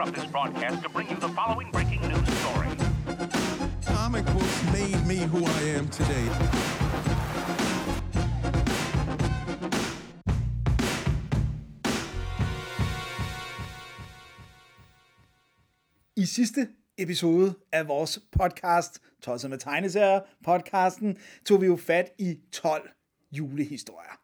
interrupt this broadcast to bring you the following breaking news story. Comic books made me who I am today. I sidste episode af vores podcast, Tosset med tegneserier podcasten, tog vi jo fat i 12 julehistorier.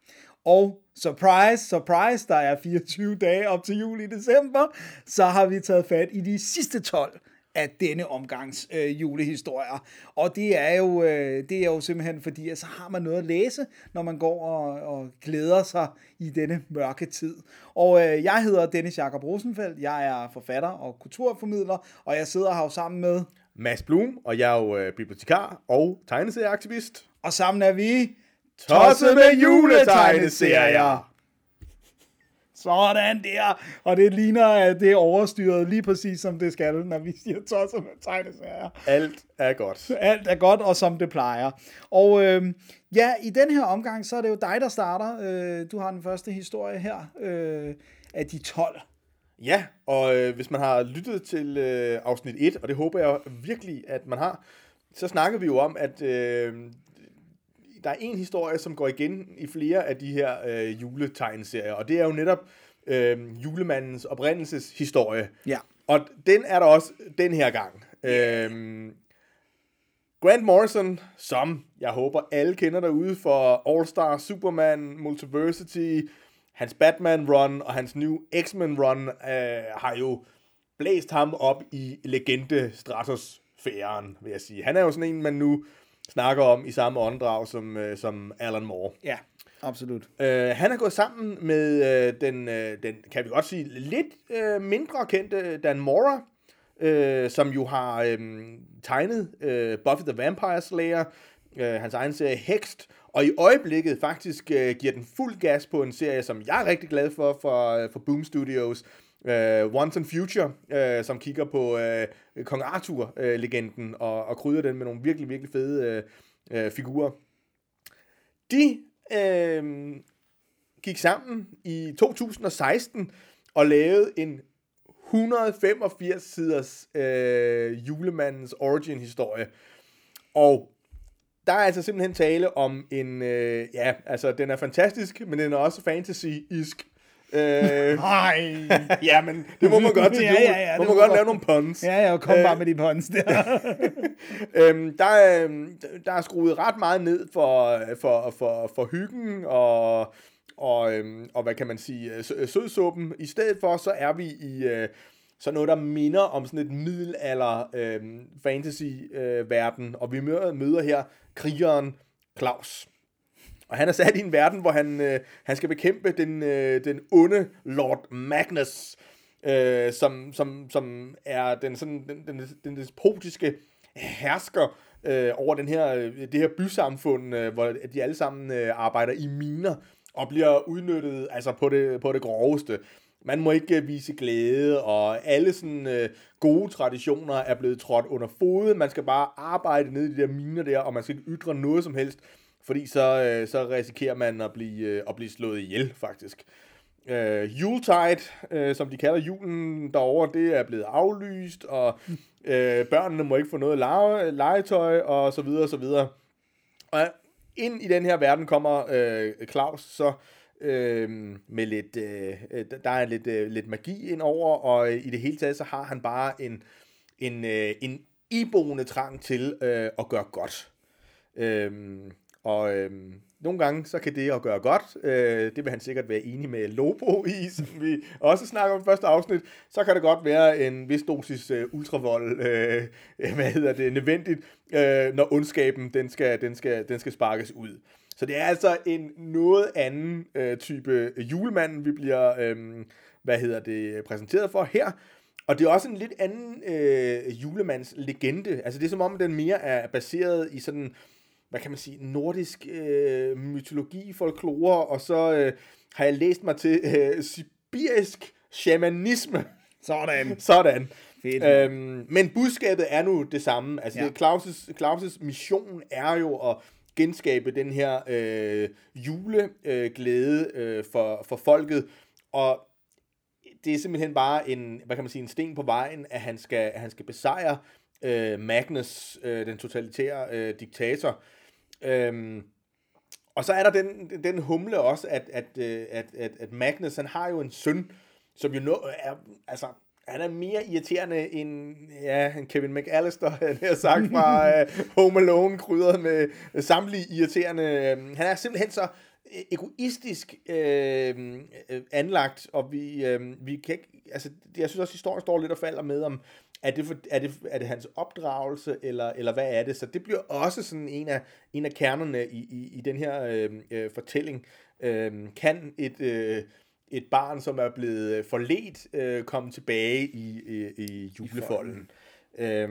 Og surprise, surprise, der er 24 dage op til jul i december, så har vi taget fat i de sidste 12 af denne omgangs øh, julehistorier. Og det er, jo, øh, det er jo simpelthen fordi, at så har man noget at læse, når man går og, og glæder sig i denne mørke tid. Og øh, jeg hedder Dennis Jakob Rosenfeldt, jeg er forfatter og kulturformidler, og jeg sidder her jo sammen med, Mads Blum, og jeg er jo øh, bibliotekar og tegneserieaktivist. og sammen er vi... Tosset med juletegneserier! Sådan der. Og det ligner, at det er overstyret lige præcis som det skal, når vi siger tosset med tegneserier. Alt er godt. Alt er godt, og som det plejer. Og øh, ja, i den her omgang, så er det jo dig, der starter. Øh, du har den første historie her øh, af de 12. Ja, og øh, hvis man har lyttet til øh, afsnit 1, og det håber jeg virkelig, at man har, så snakker vi jo om, at øh, der er en historie, som går igen i flere af de her øh, juletegneserier, og det er jo netop øh, julemandens oprindelseshistorie. Ja. Og den er der også den her gang. Øh, Grant Morrison, som jeg håber alle kender derude for All-Star, Superman, Multiversity, hans Batman-run og hans New X-Men-run, øh, har jo blæst ham op i legende stratosfæren, vil jeg sige. Han er jo sådan en, man nu snakker om i samme åndedrag som, øh, som Alan Moore. Ja, absolut. Øh, han er gået sammen med øh, den, øh, den, kan vi godt sige, lidt øh, mindre kendte Dan Mora, øh, som jo har øh, tegnet øh, Buffy the Vampire Slayer, øh, hans egen serie Hext, og i øjeblikket faktisk øh, giver den fuld gas på en serie, som jeg er rigtig glad for, for, øh, for Boom Studios, øh, Once and Future, øh, som kigger på øh, Kong Arthur-legenden, øh, og, og krydder den med nogle virkelig, virkelig fede øh, øh, figurer. De øh, gik sammen i 2016 og lavede en 185 siders øh, julemandens origin-historie. Og der er altså simpelthen tale om en, øh, ja, altså den er fantastisk, men den er også fantasy-isk. Øh, Nej. ja, men det må man godt til Ja, jul. ja, ja, må det man må godt lave nogle puns. Ja, jeg kom bare med de puns der. øhm, der, er, øhm, der er skruet ret meget ned for, for, for, for hyggen og, og, øhm, og hvad kan man sige, sø- sødsuppen. I stedet for, så er vi i øh, sådan noget, der minder om sådan et middelalder øh, fantasy-verden, og vi møder, møder her krigeren Claus. Og han er sat i en verden, hvor han, øh, han skal bekæmpe den, øh, den onde Lord Magnus, øh, som, som, som er den, sådan, den, den, den despotiske hersker øh, over den her, øh, det her bysamfund, øh, hvor de alle sammen øh, arbejder i miner og bliver udnyttet altså på, det, på det groveste. Man må ikke øh, vise glæde, og alle sådan øh, gode traditioner er blevet trådt under fode. Man skal bare arbejde nede i de der miner der, og man skal ikke ytre noget som helst, fordi så, øh, så risikerer man at blive, øh, at blive slået ihjel, faktisk. Øh, Yuletide, øh, som de kalder julen derovre, det er blevet aflyst, og øh, børnene må ikke få noget lege, legetøj, og så videre, og så videre. Og ind i den her verden kommer øh, Claus så øh, med lidt, øh, der er lidt, øh, lidt magi ind over, og i det hele taget så har han bare en, en, øh, en iboende trang til øh, at gøre godt. Øhm, og øhm, nogle gange, så kan det at gøre godt, øh, det vil han sikkert være enig med Lobo i, som vi også snakker om i første afsnit, så kan det godt være en vis dosis øh, ultravold, øh, hvad hedder det, nødvendigt, øh, når ondskaben, den skal, den, skal, den skal sparkes ud. Så det er altså en noget anden øh, type julemand, vi bliver, øh, hvad hedder det, præsenteret for her, og det er også en lidt anden øh, julemands legende. Altså det er som om, den mere er baseret i sådan, hvad kan man sige, nordisk øh, mytologi, folklore, og så øh, har jeg læst mig til øh, sibirisk shamanisme. Sådan. Sådan. Fedt. Øhm, men budskabet er nu det samme. Altså, Ja. det, Claus' Claus' mission er jo at genskabe den her øh, juleglæde glæde, øh, for, for folket. Og det er simpelthen bare en, hvad kan man sige, en sten på vejen, at han skal, at han skal besejre øh, Magnus, øh, den totalitære øh, diktator. Øhm, og så er der den, den humle også, at, at, øh, at, at, at Magnus, han har jo en søn, som jo nå, er, altså, han er mere irriterende end, ja, end Kevin McAllister, han har sagt fra uh, Home Alone, krydret med uh, samtlige irriterende. Uh, han er simpelthen så egoistisk øhm, øh, anlagt, og vi, øh, vi kan ikke, altså, jeg synes også, historien står lidt og falder med om, er det, for, er det, er det hans opdragelse, eller, eller hvad er det? Så det bliver også sådan en af, en af kernerne i, i, i den her øh, øh, fortælling. Øh, kan et, øh, et barn, som er blevet forledt, øh, komme tilbage i, i, i julefolden? Øh,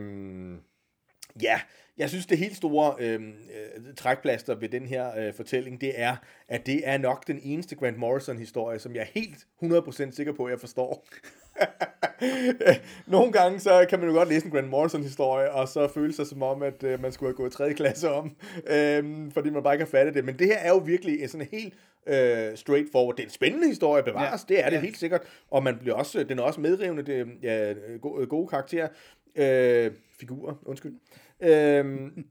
ja, jeg synes, det helt store øh, øh, trækplaster ved den her øh, fortælling, det er, at det er nok den eneste Grant Morrison-historie, som jeg er helt 100% sikker på, at jeg forstår. Nogle gange så kan man jo godt læse en Grant Morrison-historie, og så føle sig som om, at øh, man skulle have gået 3. klasse om, øh, fordi man bare ikke har fattet det. Men det her er jo virkelig en sådan helt øh, straightforward. Det er en spændende historie bevares, ja. det er det ja. helt sikkert. Og man bliver også, den er også medrivende, det ja, gode, gode karakterer. Øh, figurer, undskyld. Øhm,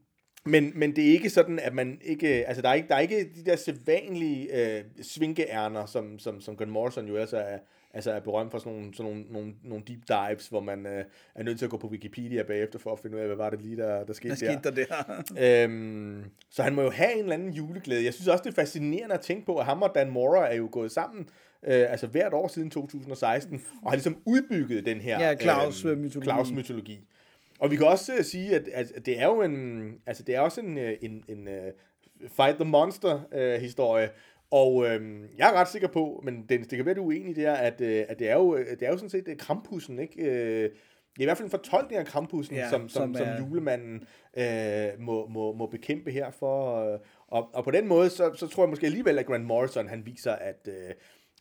men, men det er ikke sådan, at man ikke... Altså, der er ikke, der er ikke de der sædvanlige øh, svinkeærner, som, som, som Grant Morrison jo altså er, altså er berømt for sådan nogle, sådan nogle, nogle, nogle deep dives, hvor man øh, er nødt til at gå på Wikipedia bagefter for at finde ud af, hvad var det lige, der, der skete der. Skete der, der. øhm, så han må jo have en eller anden juleglæde. Jeg synes også, det er fascinerende at tænke på, at ham og Dan Mora er jo gået sammen øh, altså hvert år siden 2016, og har ligesom udbygget den her ja, Claus-mytologi. Øh, Claus-mytologi. Og vi kan også uh, sige, at, at det er jo en, altså det er også en, øh, en, en uh, Fight the Monster uh, historie, og uh, jeg er ret sikker på, men Dennis, det kan være, du er uenig der, at, uh, at det, er jo, det er jo sådan set Krampussen, ikke? Det er i hvert fald en fortolkning af Krampussen, ja, som, som, som, er... som julemanden uh, må, må, må bekæmpe her for. Uh, og, og på den måde, så, så tror jeg måske alligevel, at Grant Morrison, han viser, at, uh,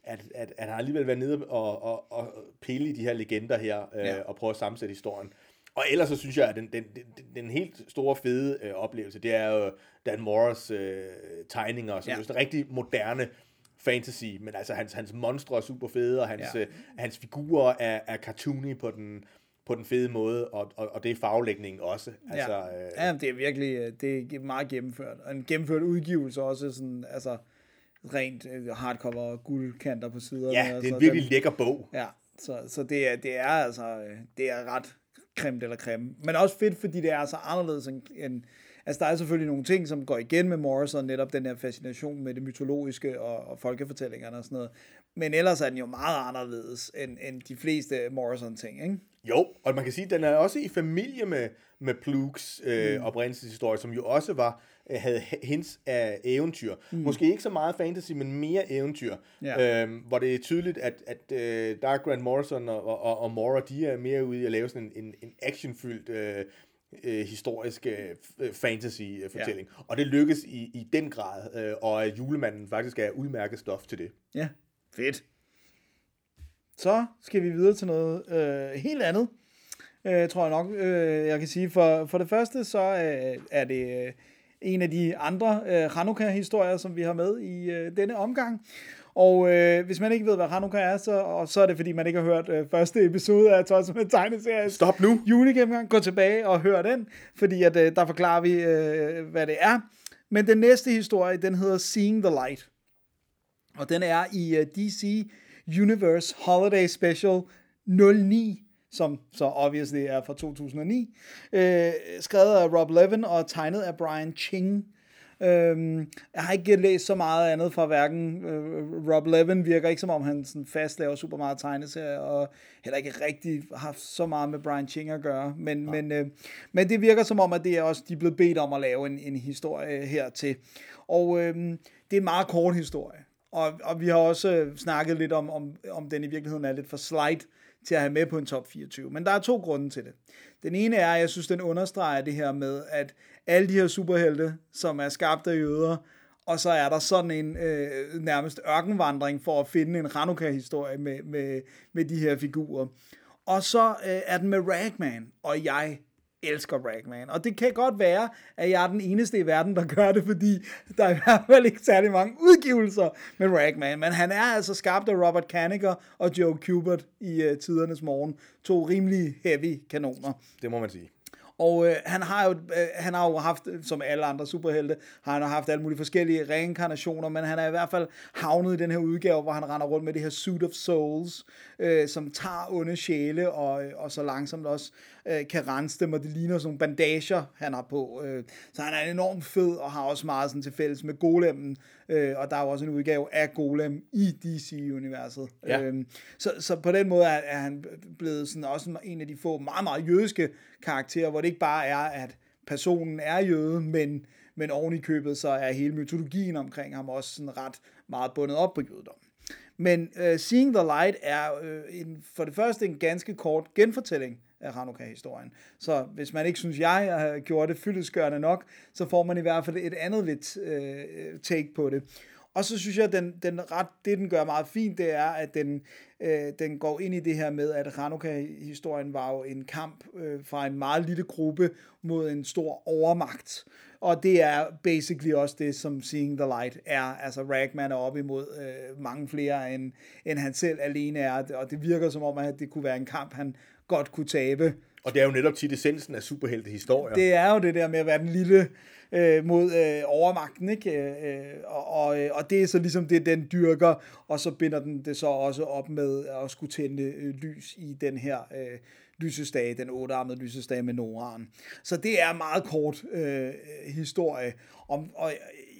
at, at, at han alligevel været nede og, og, og pille i de her legender her, uh, ja. og prøve at sammensætte historien. Og ellers så synes jeg, at den, den, den, den helt store fede øh, oplevelse, det er jo Dan Morris øh, tegninger, som ja. er rigtig moderne fantasy, men altså hans, hans monstre er super fede, og hans, ja. øh, hans figurer er, er cartoony på den, på den fede måde, og, og, og det er faglægningen også. Altså, ja. Øh, ja, det er virkelig øh, det er meget gennemført. Og en gennemført udgivelse også, sådan, altså rent øh, hardcover guldkanter på siderne. Ja, det er en virkelig den, lækker bog. Ja, så, så det, er, det er altså, det er ret creme eller creme. Men også fedt, fordi det er så anderledes end, end Altså, der er selvfølgelig nogle ting, som går igen med Morrison, netop den her fascination med det mytologiske og, og folkefortællingerne og sådan noget. Men ellers er den jo meget anderledes end, end de fleste Morrison-ting, ikke? Jo, og man kan sige, at den er også i familie med, med Plugs øh, mm. oprindelseshistorie, som jo også var havde hints af eventyr. Mm. Måske ikke så meget fantasy, men mere eventyr. Ja. Øhm, hvor det er tydeligt, at, at øh, der er Grant Morrison og, og, og Mora, de er mere ude i at lave sådan en, en, en actionfyldt øh, øh, historisk øh, fantasy-fortælling. Ja. Og det lykkes i, i den grad, øh, og at julemanden faktisk er udmærket stof til det. Ja, fedt. Så skal vi videre til noget øh, helt andet, øh, tror jeg nok, øh, jeg kan sige. For, for det første, så øh, er det øh, en af de andre øh, Hanukkah-historier, som vi har med i øh, denne omgang. Og øh, hvis man ikke ved, hvad Hanukkah er, så, og så er det, fordi man ikke har hørt øh, første episode af Tosset med tegneserie. Stop nu! Julegennemgang. Gå tilbage og hør den, fordi at, øh, der forklarer vi, øh, hvad det er. Men den næste historie, den hedder Seeing the Light. Og den er i uh, DC Universe Holiday Special 09, som så obviously er fra 2009. Øh, skrevet af Rob Levin og tegnet af Brian Ching. Øhm, jeg har ikke læst så meget andet fra hverken øh, Rob Levin virker ikke som om han sådan fast laver super meget tegneserier og heller ikke rigtig har haft så meget med Brian Ching at gøre men, ja. men, øh, men det virker som om at det er også de er blevet bedt om at lave en, en historie her til og øh, det er en meget kort historie og, og vi har også øh, snakket lidt om, om, om den i virkeligheden er lidt for slight til at have med på en top 24. Men der er to grunde til det. Den ene er, at jeg synes, den understreger det her med, at alle de her superhelte, som er skabt af jøder, og så er der sådan en øh, nærmest ørkenvandring for at finde en Hanukkah-historie med, med, med de her figurer. Og så øh, er den med Ragman, og jeg elsker Ragman. Og det kan godt være, at jeg er den eneste i verden, der gør det, fordi der er i hvert fald ikke særlig mange udgivelser med Ragman. Men han er altså skabt af Robert Kaniger og Joe Kubert i uh, tidernes morgen. To rimelig heavy kanoner. Det må man sige. Og øh, han, har jo, øh, han har jo haft, som alle andre superhelte, har han jo haft alle mulige forskellige reinkarnationer, men han er i hvert fald havnet i den her udgave, hvor han render rundt med det her Suit of Souls, øh, som tager onde sjæle, og, øh, og så langsomt også øh, kan rense dem, og det ligner sådan nogle bandager, han har på. Øh. Så han er enormt fed, og har også meget sådan til fælles med Golemmen, øh, og der er jo også en udgave af Golem i DC-universet. Ja. Øh, så, så på den måde er, er han blevet sådan også en af de få meget, meget jødiske karakterer, hvor det ikke bare er, at personen er jøde, men, men oven i købet, så er hele mytologien omkring ham også sådan ret meget bundet op på jødedom. Men uh, Seeing the Light er uh, en, for det første en ganske kort genfortælling af Hanukkah-historien. Så hvis man ikke synes, jeg har gjort det fyldesgørende nok, så får man i hvert fald et andet lidt øh, take på det. Og så synes jeg, at den, den ret, det den gør meget fint, det er, at den, øh, den går ind i det her med, at Hanukkah-historien var jo en kamp øh, fra en meget lille gruppe mod en stor overmagt. Og det er basically også det, som Seeing the Light er. Altså Ragman er op imod øh, mange flere, end, end han selv alene er. Og det virker som om, at det kunne være en kamp, han godt kunne tabe. Og det er jo netop tit essensen af superheltehistorier. Det er jo det der med at være den lille øh, mod øh, overmagten, ikke? Øh, og, og, øh, og det er så ligesom det, den dyrker, og så binder den det så også op med at skulle tænde øh, lys i den her øh, lysestage, den ottearmede lysestage med Noran. Så det er meget kort øh, historie, om, og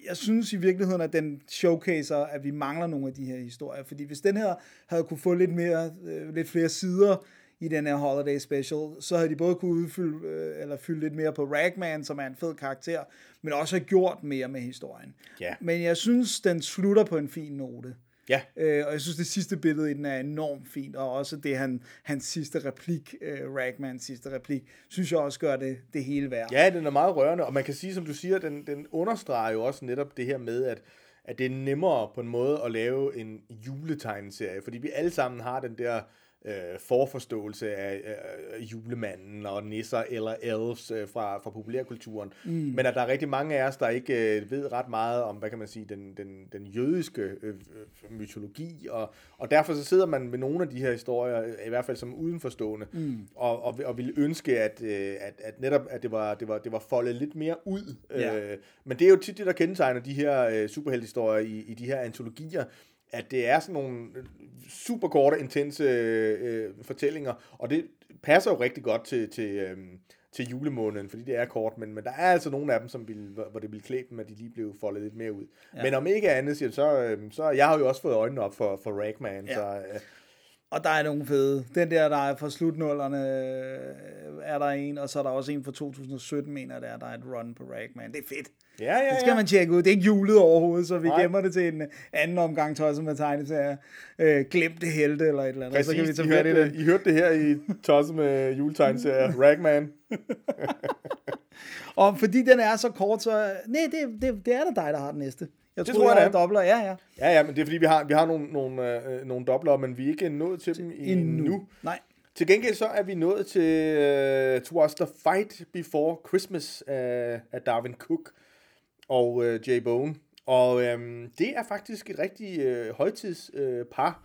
jeg synes i virkeligheden, at den showcaser, at vi mangler nogle af de her historier, fordi hvis den her havde kunne få lidt, mere, øh, lidt flere sider, i den her holiday special, så havde de både kunne udfylde, øh, eller fylde lidt mere på Ragman, som er en fed karakter, men også have gjort mere med historien. Ja. Men jeg synes, den slutter på en fin note. Ja. Øh, og jeg synes, det sidste billede i den er enormt fint, og også det, han, hans sidste replik, øh, Ragmans sidste replik, synes jeg også gør det, det hele værd. Ja, den er meget rørende, og man kan sige, som du siger, den, den understreger jo også netop det her med, at, at det er nemmere på en måde at lave en juletegneserie, fordi vi alle sammen har den der øh, forforståelse af øh, julemanden og nisser eller elves øh, fra, fra populærkulturen. Mm. Men at der er rigtig mange af os, der ikke øh, ved ret meget om, hvad kan man sige, den, den, den jødiske øh, mytologi, og, og derfor så sidder man med nogle af de her historier, i hvert fald som udenforstående, mm. og, og, og ville ønske, at, øh, at, at netop at det var, det, var, det var foldet lidt mere ud. Øh, men det er jo tit det, der kendetegner de her øh, superhelthistorier i, i de her antologier, at det er sådan nogle super korte, intense øh, fortællinger, og det passer jo rigtig godt til, til, øh, til julemåneden, fordi det er kort, men, men der er altså nogle af dem, som vil, hvor det vil klæbe dem, at de lige blev foldet lidt mere ud. Ja. Men om ikke andet, siger, så, øh, så jeg har jo også fået øjnene op for, for Ragman, Ja. så øh, Og der er nogle fede. Den der, der er fra slutnullerne, øh, er der en, og så er der også en fra 2017, mener der er, der er et run på Ragman. Det er fedt. ja, ja, Det skal ja. man tjekke ud. Det er ikke julet overhovedet, så vi Nej. gemmer det til en anden omgang tosset med tegneserier. Øh, glemte helte eller et eller andet. Præcis, så kan vi I, tage i hørte, det. I hørte det her i Tosse med juletegnserier, Ragman. Og fordi den er så kort, så... Nej, det, det, det er da dig, der har den næste. Jeg Det tror jeg, jeg det er. dobler. Ja, ja. Ja, ja, men det er fordi, vi har, vi har nogle, nogle, øh, nogle dobler, men vi er ikke nået til dem endnu. Nej. Til gengæld så er vi nået til uh, Towards the Fight Before Christmas af, af Darwin Cook og uh, Jay Bone. Og um, det er faktisk et rigtig uh, højtidspar. Uh, par.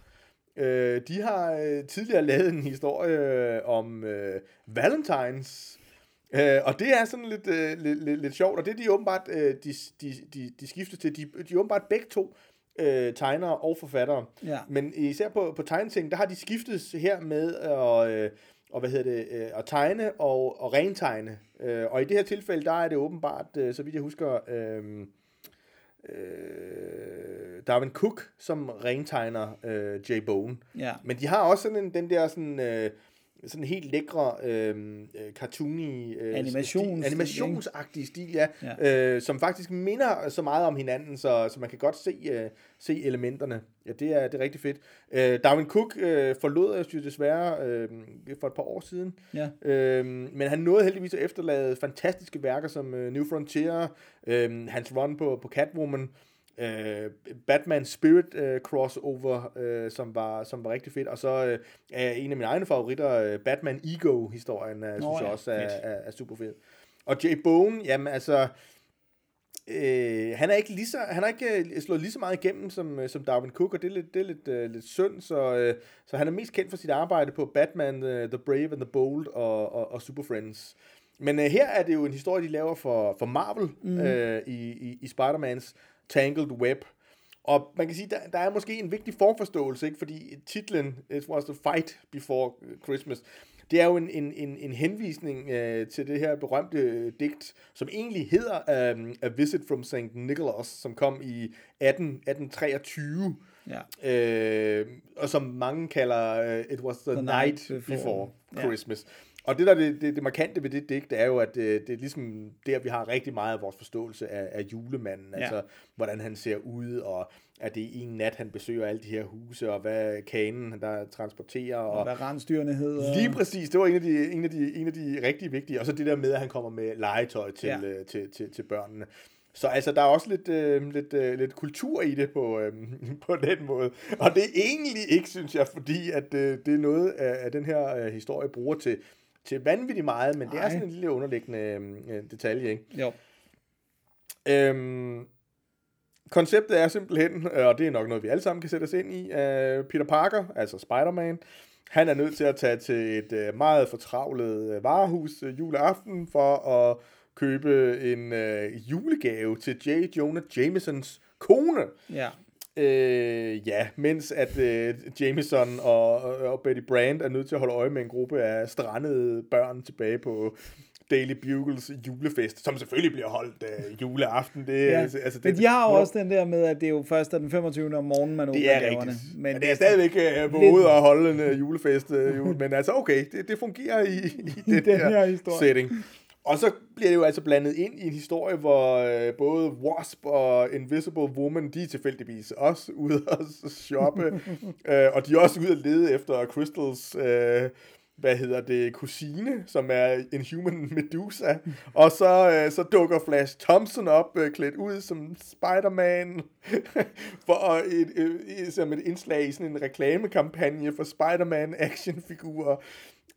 uh, de har uh, tidligere lavet en historie uh, om uh, Valentines. Uh, og det er sådan lidt, uh, lidt, lidt, lidt sjovt, og det er de åbenbart, uh, de, de, de, de skiftes til. De, de er åbenbart begge to uh, tegnere og forfattere. Ja. Men især på, på tegneting, der har de skiftet her med at, øh, og hvad hedder det, øh, at tegne og, og rentegne. Øh, og i det her tilfælde, der er det åbenbart, øh, så vidt jeg husker, øh, øh, Darwin Cook, som rentegner øh, Jay Bone. Ja. Men de har også sådan en, den der sådan, øh, sådan helt lækre øh, øh, cartoony øh, Animationsstil, stil, animationsagtige stil, ja, Ja. ja. Øh, som faktisk minder så meget om hinanden, så, så man kan godt se, øh, se elementerne. Ja, det er, det er rigtig fedt. Øh, Darwin Cook øh, forlod os jo desværre øh, for et par år siden, Ja. øh, men han nåede heldigvis at efterlade fantastiske værker som øh, New Frontier, øh, hans run på, på Catwoman, øh, Batman Spirit øh, crossover, øh, som, var, som var rigtig fedt. Og så øh, er en af mine egne favoritter, øh, Batman Ego-historien, øh, synes ja, jeg også er, fedt. er, er super fed. Og Jay Bone, jamen altså... Øh, han er ikke lige så, han har ikke øh, slået lige så meget igennem som, øh, som Darwin Cook, og det er lidt, det er lidt, øh, lidt synd, så, øh, så han er mest kendt for sit arbejde på Batman, uh, The Brave and the Bold og, og, og Super Friends. Men øh, her er det jo en historie, de laver for, for Marvel mm. øh, i, i, i Spider-Mans Tangled Web. Og man kan sige, der, der er måske en vigtig forforståelse, ikke? fordi titlen, It was the fight before Christmas, det er jo en, en, en, en henvisning øh, til det her berømte øh, digt, som egentlig hedder um, A Visit from St. Nicholas, som kom i 18, 1823, Ja. øh, og som mange kalder uh, It was the, The night, night before, before. before Ja. Og det, der er det, det, det markante ved det digt, det er jo, at øh, det er ligesom der, vi har rigtig meget af vores forståelse af, af julemanden. Ja. Altså, hvordan han ser ud, og at det er en nat, han besøger alle de her huse, og hvad kanen, der transporterer. Og, Hvad rensdyrene hedder. Lige præcis, det var en af, de, en, af de, en af de rigtig vigtige. Og så det der med, at han kommer med legetøj til, Ja. ja. til, til, til børnene. Så altså, der er også lidt, øh, lidt, øh, lidt kultur i det på, øh, på den måde. Og det er egentlig ikke, synes jeg, fordi at øh, det er noget af, af den her øh, historie bruger til, til vanvittigt meget, men det er sådan en lille underliggende øh, detalje, ikke? Jo. Øhm, konceptet er simpelthen, øh, og det er nok noget, vi alle sammen kan sætte os ind i, øh, Peter Parker, altså Spider-Man, han er nødt til at tage til et øh, meget fortravlet øh, varehus øh, juleaften for at købe en øh, julegave til J. Jonah Jamesons kone. Ja. Øh, ja, mens at øh, Jameson og, og Betty Brand er nødt til at holde øje med en gruppe af strandede børn tilbage på Daily Bugles julefest, som selvfølgelig bliver holdt øh, juleaften. Det, Ja. altså, altså, Men de har jo også den der med, at det er jo først den 25. om morgenen, man åbner det er gaverne. Men, Men det er stadigvæk øh, våget at holde en øh, julefest. Øh, jul. Men altså, okay, det, det fungerer i, i, den, den her, her historie. setting. Og så bliver det jo altså blandet ind i en historie, hvor øh, både Wasp og Invisible Woman, de er tilfældigvis også ude at shoppe. øh, og de er også ude at lede efter Crystals... Øh, hvad hedder det, kusine, som er en human Medusa. Og så, øh, så dukker Flash Thompson op, øh, klædt ud som Spider-Man, for et, øh, som et indslag i sådan en reklamekampagne for Spider-Man actionfigurer.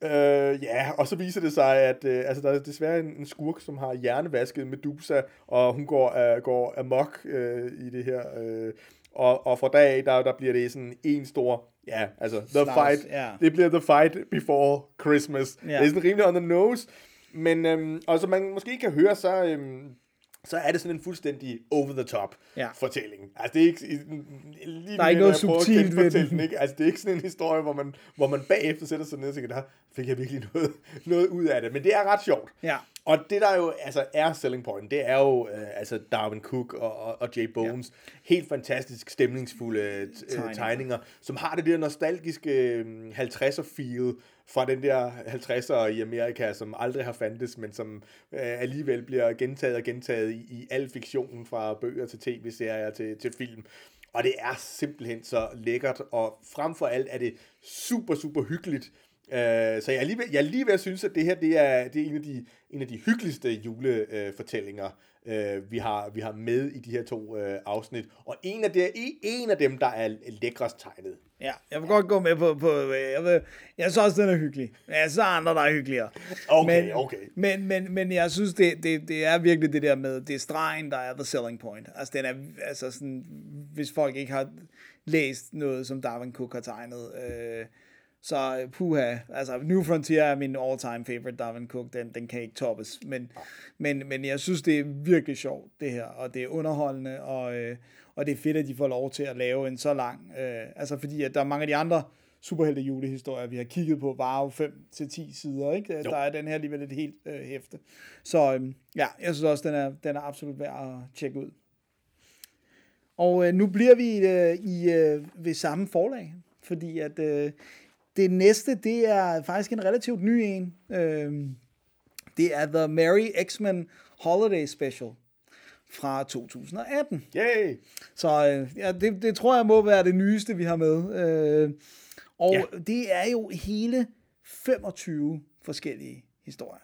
Øh, ja, og så viser det sig, at øh, altså, der er desværre en, en skurk, som har hjernevasket Medusa, og hun går, uh, går amok øh, i det her. Øh, og, og fra dag af, der, der bliver det sådan en stor, ja, altså, the Slags, fight, ja. det bliver the fight before Christmas. Ja. Det er sådan rimelig on the nose. Men, øhm, og som man måske kan høre, så, øhm, så er det sådan en fuldstændig over-the-top Ja. fortælling. Altså, det er ikke... Lige Der er ikke noget subtilt ved den. Ikke? Altså, det er ikke sådan en historie, hvor man, hvor man bagefter sætter sig ned og tænker, der fik jeg virkelig noget, noget ud af det. Men det er ret sjovt. Ja. Og det der jo altså er selling point, det er jo øh, altså Darwin Cook og, og, og Jay Bones. Ja. Helt fantastisk stemningsfulde øh, Tegninger. tegninger, som har det der nostalgiske øh, 50'er feel fra den der 50'er i Amerika, som aldrig har fandtes, men som øh, alligevel bliver gentaget og gentaget i, i al fiktionen fra bøger til tv-serier til, til film. Og det er simpelthen så lækkert, og frem for alt er det super, super hyggeligt. Øh, så jeg er, lige ved, jeg er lige ved at synes, at det her det er, det er en, af de, en af de hyggeligste julefortællinger, uh, vi, har, vi har med i de her to uh, afsnit. Og en af, det, en af dem, der er lækrest tegnet. Ja, jeg vil godt gå med på, på jeg, vil, jeg synes også, den er hyggelig. Jeg der er andre, der er hyggeligere. Okay, men, okay. Men, men, men jeg synes, det, det, det er virkelig det der med, det er stregen, der er the selling point. Altså, den er, altså sådan, hvis folk ikke har læst noget, som Darwin Cook har tegnet, øh, så puha, altså New Frontier er min all-time favorite Darwin Cook, den, den kan ikke toppes, men, men, men jeg synes, det er virkelig sjovt, det her, og det er underholdende, og, øh, og det er fedt, at de får lov til at lave en så lang, øh, altså fordi, at der er mange af de andre superhelte julehistorier, vi har kigget på, var jo 5-10 sider, ikke? Der er den her alligevel et helt øh, hæfte. Så øh, ja, jeg synes også, den er, den er absolut værd at tjekke ud. Og øh, nu bliver vi øh, i, øh, ved samme forlag, fordi at øh, det næste, det er faktisk en relativt ny en. Øh, det er The Merry X-Men Holiday Special fra 2018. Yay! Så øh, ja, det, det tror jeg må være det nyeste, vi har med. Øh, og ja. det er jo hele 25 forskellige historier.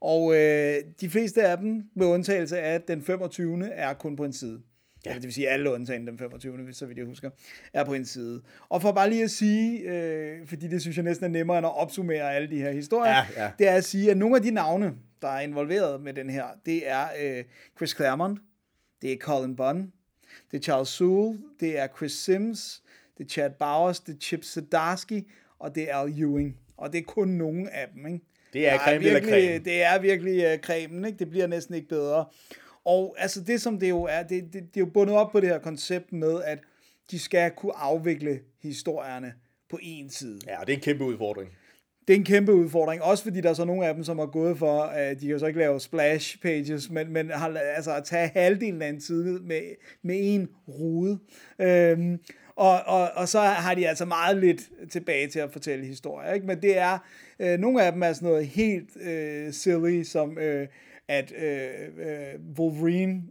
Og øh, de fleste af dem, med undtagelse af, at den 25. er kun på en side. Ja. Det vil sige, alle undtagen den 25. hvis så vidt jeg husker, er på en side. Og for bare lige at sige, øh, fordi det synes jeg næsten er nemmere end at opsummere alle de her historier, Ja, ja. det er at sige, at nogle af de navne, der er involveret med den her, det er øh, Chris Claremont, det er Colin Bunn, det er Charles Sewell, det er Chris Sims, det er Chad Bowers, det er Chip Zdarsky, og det er Al Ewing. Og det er kun nogle af dem, ikke? Det er Der creme virkelig. Det er virkelig uh, cremen, ikke? Det bliver næsten ikke bedre. Og altså det, som det jo er, det, det, det er jo bundet op på det her koncept med, at de skal kunne afvikle historierne på en side. Ja, det er en kæmpe udfordring. Det er en kæmpe udfordring, også fordi der er så nogle af dem, som har gået for, at de kan jo så ikke lave splash pages, men, men har, altså at tage halvdelen af en side med, med en rude. Øhm, og, og, og så har de altså meget lidt tilbage til at fortælle historier. Ikke? Men det er, øh, nogle af dem er sådan noget helt øh, silly, som øh, at øh, øh, Wolverine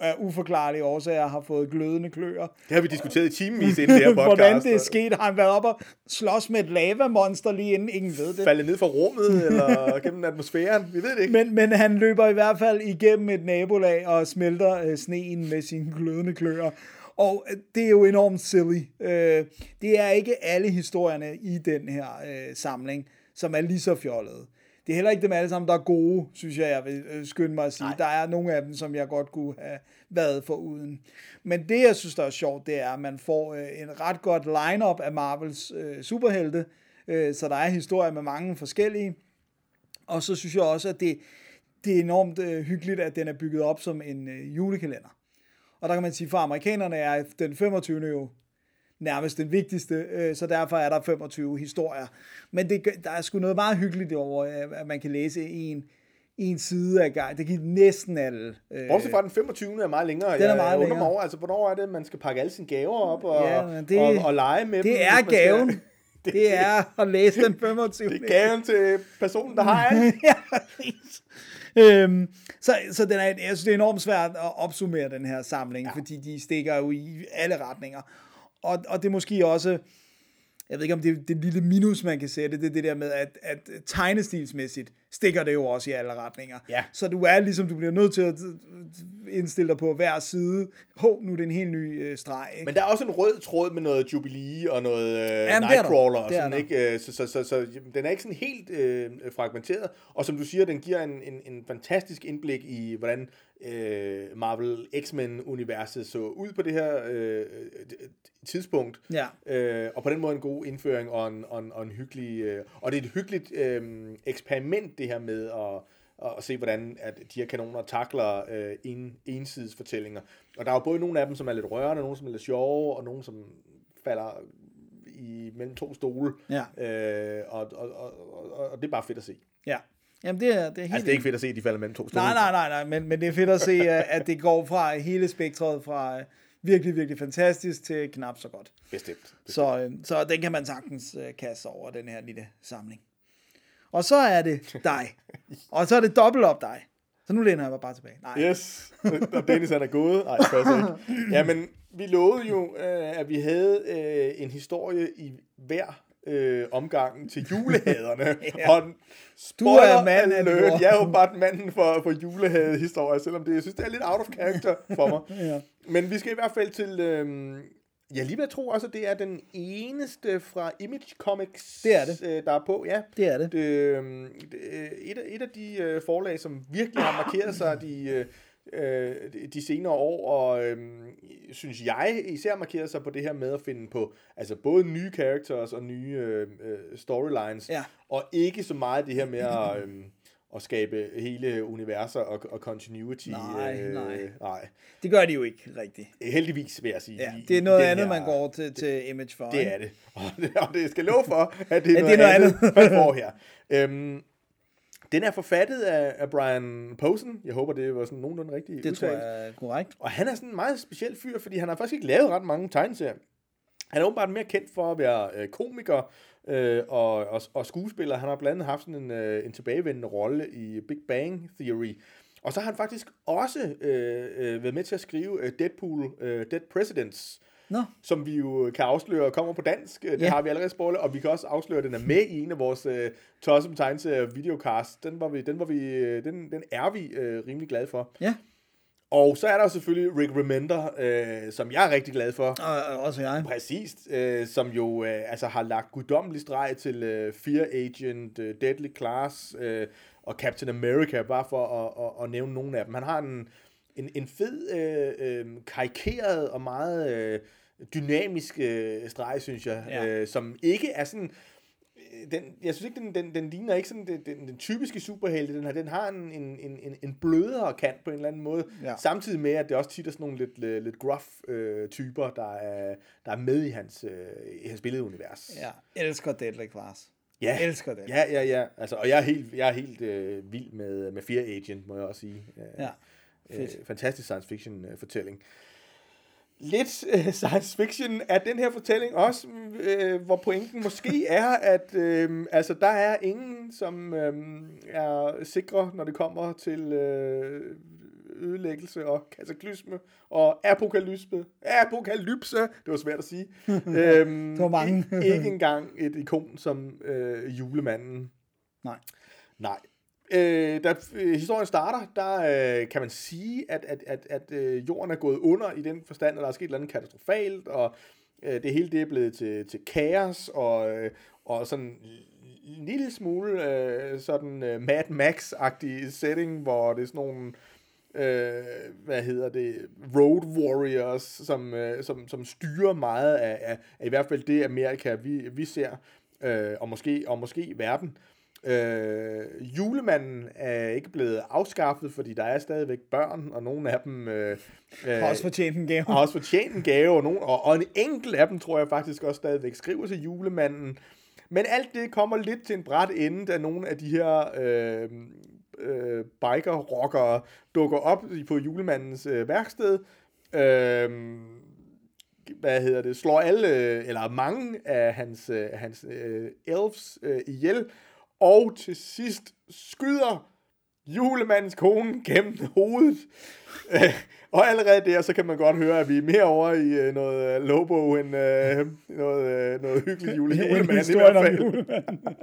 af uforklarlige årsager har fået glødende kløer. Det har vi diskuteret i timevis inden det her podcast. Hvordan det er sket, har han været op og slås med et lavamonster lige inden, ingen ved det. Faldet ned fra rummet, eller gennem atmosfæren. Vi ved det ikke. Men, men han løber i hvert fald igennem et nabolag og smelter øh, sneen med sine glødende kløer. Og øh, det er jo enormt silly. Øh, det er ikke alle historierne i den her øh, samling, som er lige så fjollede. Det er heller ikke dem alle sammen, der er gode, synes jeg, jeg vil øh, skynde mig at sige. Nej. Der er nogle af dem, som jeg godt kunne have været for uden. Men det, jeg synes, der er sjovt, det er, at man får øh, en ret godt line-up af Marvels øh, superhelte. Øh, så der er historier med mange forskellige. Og så synes jeg også, at det, det er enormt øh, hyggeligt, at den er bygget op som en øh, julekalender. Og der kan man sige, for amerikanerne er den 25. jo nærmest den vigtigste, øh, så derfor er der 25 historier. Men det, der er sgu noget meget hyggeligt over, øh, at man kan læse en, en side af gang. Det giver næsten alle. Øh, Bortset fra den 25. er meget længere. Den er jeg meget undrer længere. mig over, altså, hvornår er det, man skal pakke alle sine gaver op og, Ja, det- og, og lege med dem? det hvis er skal- gaven. Det er at læse den 25. Det er gaven til personen, der har alt. ja. Øhm, så, så den er, jeg synes, det er enormt svært at opsummere den her samling, ja. fordi de stikker jo i alle retninger. Og, og det er måske også, jeg ved ikke om det er det lille minus, man kan sætte, det er det der med, at, at tegnestilsmæssigt stikker det jo også i alle retninger. Ja. Så du er ligesom, du bliver nødt til at indstille dig på hver side. Hov, nu er det en helt ny øh, streg. Ikke? Men der er også en rød tråd med noget Jubilee og noget øh, der. Nightcrawler. Og sådan, ikke? Øh, Så, så, så, så jamen, den er ikke sådan helt øh, fragmenteret. Og som du siger, den giver en, en, en fantastisk indblik i, hvordan øh, Marvel X-Men-universet så ud på det her øh, tidspunkt. Ja. Øh, og på den måde en god indføring og en, og en, og en hyggelig... Øh, og det er et hyggeligt øh, eksperiment, det her med at, at se, hvordan at de her kanoner takler øh, en, ensides fortællinger. Og der er jo både nogle af dem, som er lidt rørende, nogle som er lidt sjove, og nogle som falder i mellem to stole. Ja. Øh, og, og, og, og, og det er bare fedt at se. Ja. Jamen, det er, det er helt Altså, det er ikke fedt at se, at de falder mellem to stole. Nej, nej, nej, nej, men, men det er fedt at se, at det går fra hele spektret fra øh, virkelig, virkelig fantastisk til knap så godt. Bestemt. Så, øh, så den kan man sagtens øh, kaste over, den her lille samling. Og så er det dig. Og så er det dobbelt op dig. Så nu læner jeg mig bare tilbage. Nej. Yes, og Dennis han er gået. Nej, ikke. Jamen, vi lovede jo, øh, at vi havde øh, en historie i hver øh, omgang til julehaderne. Ja. Og Du er spoiler mand af alert. Jeg er jo bare manden for, for julehadehistorier, selvom det, jeg synes, det er lidt out of character for mig. Ja. Men vi skal i hvert fald til... Øh, jeg lige ved at tro også, at det er den eneste fra Image Comics, Det er det. Øh, der er på. Ja. Det er det. Det, øh, det, øh, et, af, et af de øh, forlag, som virkelig har markeret sig de, øh, de- senere år, og øh, synes jeg især markeret sig på det her med at finde på altså både nye characters og nye øh, øh, storylines, Ja. og ikke så meget det her med at, øh, at skabe hele universer og, og continuity. Nej, øh, nej. nej. Det gør de jo ikke rigtigt. Heldigvis, vil jeg sige. Ja, det er noget andet, her- man går til, til Image for. det ikke? er det. Og det, og det skal love for, at det er, Ja, noget, det er noget andet, andet. man får her. Øhm, den er forfattet af, af Brian Posen. Jeg håber, det var sådan nogenlunde rigtigt Det tror udtalt. jeg er korrekt. Og han er sådan en meget speciel fyr, fordi han har faktisk ikke lavet ret mange tegneserier. Han er åbenbart mere kendt for at være øh, komiker øh, og, og, og skuespiller. Han har blandt andet haft sådan en, øh, en tilbagevendende rolle i Big Bang Theory. Og så har han faktisk også øh, øh, været med til at skrive øh, Deadpool, øh, Dead Presidents, Nå, som vi jo kan afsløre kommer på dansk. Det Ja. har vi allerede spoilet, og vi kan også afsløre, at den er med i en af vores uh, Tossum Tegns uh, videocast. Den, var vi, den, var vi, øh, den, den er vi uh, rimelig glade for. ja. Og så er der jo selvfølgelig Rick Remender, øh, som jeg er rigtig glad for. Og, og også jeg. Præcis, øh, som jo øh, altså har lagt guddommelig streg til øh, Fear Agent, øh, Deadly Class øh, og Captain America, bare for at, at, at nævne nogle af dem. Han har en, en, en fed, øh, øh, karikeret og meget øh, dynamisk øh, streg, synes jeg, Ja. øh, som ikke er sådan... øh, Den, jeg synes ikke, den, den, den ligner ikke sådan den, den, den typiske superhelte. Den har, den har en, en, en, en, blødere kant på en eller anden måde. Ja. Samtidig med, at det også tit er sådan nogle lidt, lidt, lidt gruff øh, typer, der er, der er med i hans, øh, i hans billedunivers. Ja, elsker Deadly Class. Ja. Elsker det. Ja, ja, ja. Altså, og jeg er helt, jeg er helt øh, vild med, med Fear Agent, må jeg også sige. Øh, Ja, øh, fantastisk science fiction øh, fortælling. Lidt øh, science fiction er den her fortælling også, øh, hvor pointen måske er, at øh, altså, der er ingen, som øh, er sikre, når det kommer til øh, ødelæggelse og kataklysme og apokalypse. Apokalypse, det var svært at sige. øhm, Det var mange. ikke, engang et ikon som øh, julemanden. Nej. Nej. Øh, da øh, historien starter, der øh, kan man sige, at, at, at, at øh, jorden er gået under i den forstand, at der er sket noget katastrofalt, og øh, det hele det er blevet til, til kaos, og, øh, og sådan en lille smule øh, sådan øh, Mad Max-agtig setting, hvor det er sådan nogle øh, hvad hedder det, road warriors, som, øh, som, som styrer meget af, af, af i hvert fald det Amerika, vi, vi ser, øh, og, måske, og måske verden. Øh, julemanden er ikke blevet afskaffet, fordi der er stadigvæk børn, og nogle af dem øh, øh, Har også fortjent en gave. har også fortjent en gave, og, nogen, og, og en enkelt af dem tror jeg faktisk også stadigvæk skriver til julemanden. Men alt det kommer lidt til en bræt ende, da nogle af de her øh, øh, biker-rockere dukker op på julemandens øh, værksted. Øh, hvad hedder det, slår alle, øh, eller mange af hans, øh, hans øh, elves øh, ihjel, og til sidst skyder julemandens kone gennem hovedet. Og allerede der, så kan man godt høre, at vi er mere over i øh, noget øh, Lobo end øh, noget, øh, noget hyggeligt jule, julemand i hvert fald. julemanden.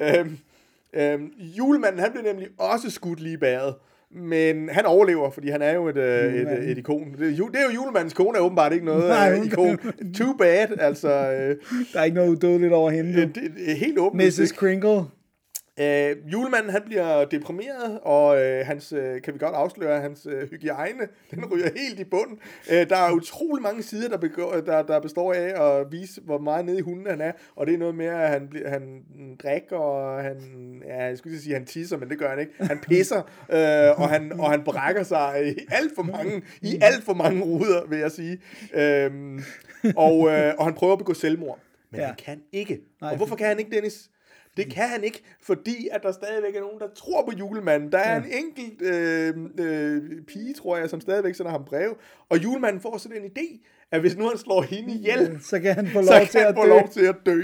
øhm, øhm, julemanden, han bliver nemlig også skudt lige bæret. Men han overlever, fordi han er jo et, øh, et, Julemanden. et ikon. Det er, ju, det er jo julemandens kone, er åbenbart ikke noget Nej, øh, ikon. Too bad, altså. Øh, Der er ikke noget udødeligt over hende. det, det helt åbent. Mrs. Kringle. Øh, julemanden han bliver deprimeret, og øh, hans, øh, kan vi godt afsløre, hans øh, hygiejne, den ryger helt i bunden. Øh, der er utrolig mange sider, der, begår, der, der består af at vise, hvor meget nede i hunden han er, og det er noget med, at han, han drikker, og han, ja, jeg skulle sige, han tisser, men det gør han ikke. Han pisser, øh, og, han, og han brækker sig i alt for mange, i alt for mange ruder, vil jeg sige. Øh, og, øh, og han prøver at begå selvmord, men ja. han kan ikke. Nej, og hvorfor kan han ikke, Dennis? Det kan han ikke, fordi at der stadigvæk er nogen, der tror på julemanden. Der er Ja. en enkelt øh, øh, pige, tror jeg, som stadigvæk sender ham brev. Og julemanden får sådan en idé, at hvis nu han slår hende ihjel, Så kan han få lov så til kan at han få lov til at dø.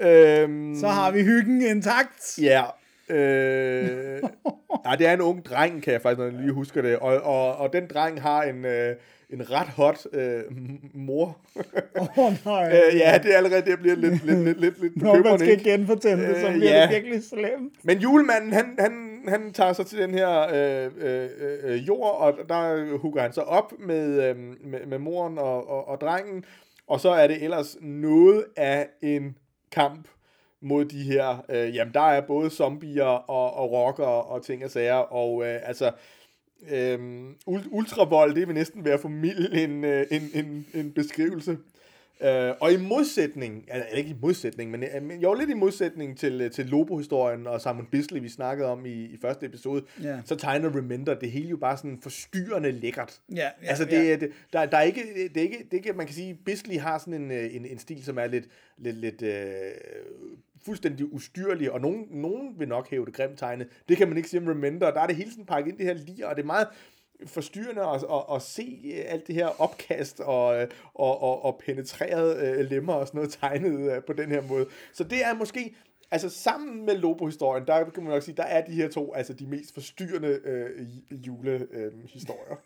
Øhm, Så har vi hyggen intakt. Ja. Øh, nej, det er en ung dreng, kan jeg faktisk, når jeg lige husker det. Og, og, og den dreng har en, øh, en ret hot øh, mor. Åh oh, nej. øh, ja, det er allerede, det bliver lidt, lidt, lidt, lidt, lidt Når man skal ikke? genfortælle det, så Øh, bliver ja. det virkelig slemt. Men julemanden, han, han, han tager sig til den her øh, øh, øh, jord, og der hugger han så op med, øh, med, med moren og, og, og drengen, og så er det ellers noget af en kamp mod de her, øh, jamen der er både zombier og, og rockere og ting og sager, og øh, altså, øh, ultravold, det vil næsten være for mild en, øh, en, en, en beskrivelse. Øh, og i modsætning, eller ikke i modsætning, men, øh, men jo lidt i modsætning til, øh, til Lobo-historien og Simon Bisley, vi snakkede om i, i første episode, Ja. så tegner Remender det hele jo bare sådan forstyrrende lækkert. Ja, altså det, der, der er ikke, det er ikke, det er ikke, man kan sige, Bisley har sådan en, øh, en, en stil, som er lidt, lidt, lidt øh, fuldstændig ustyrlig, og nogen, nogen vil nok hæve det grimt tegnet. Det kan man ikke sige om Remender, der er det hele sådan pakket ind det her lige, og det er meget forstyrrende at, at, at se øh, alt det her opkast og, øh, og, og, og penetreret øh, lemmer og sådan noget tegnet på den her måde. Så det er måske, altså sammen med Lobo-historien, der kan man nok sige, der er de her to altså de mest forstyrrende øh, julehistorier. Øh, historier.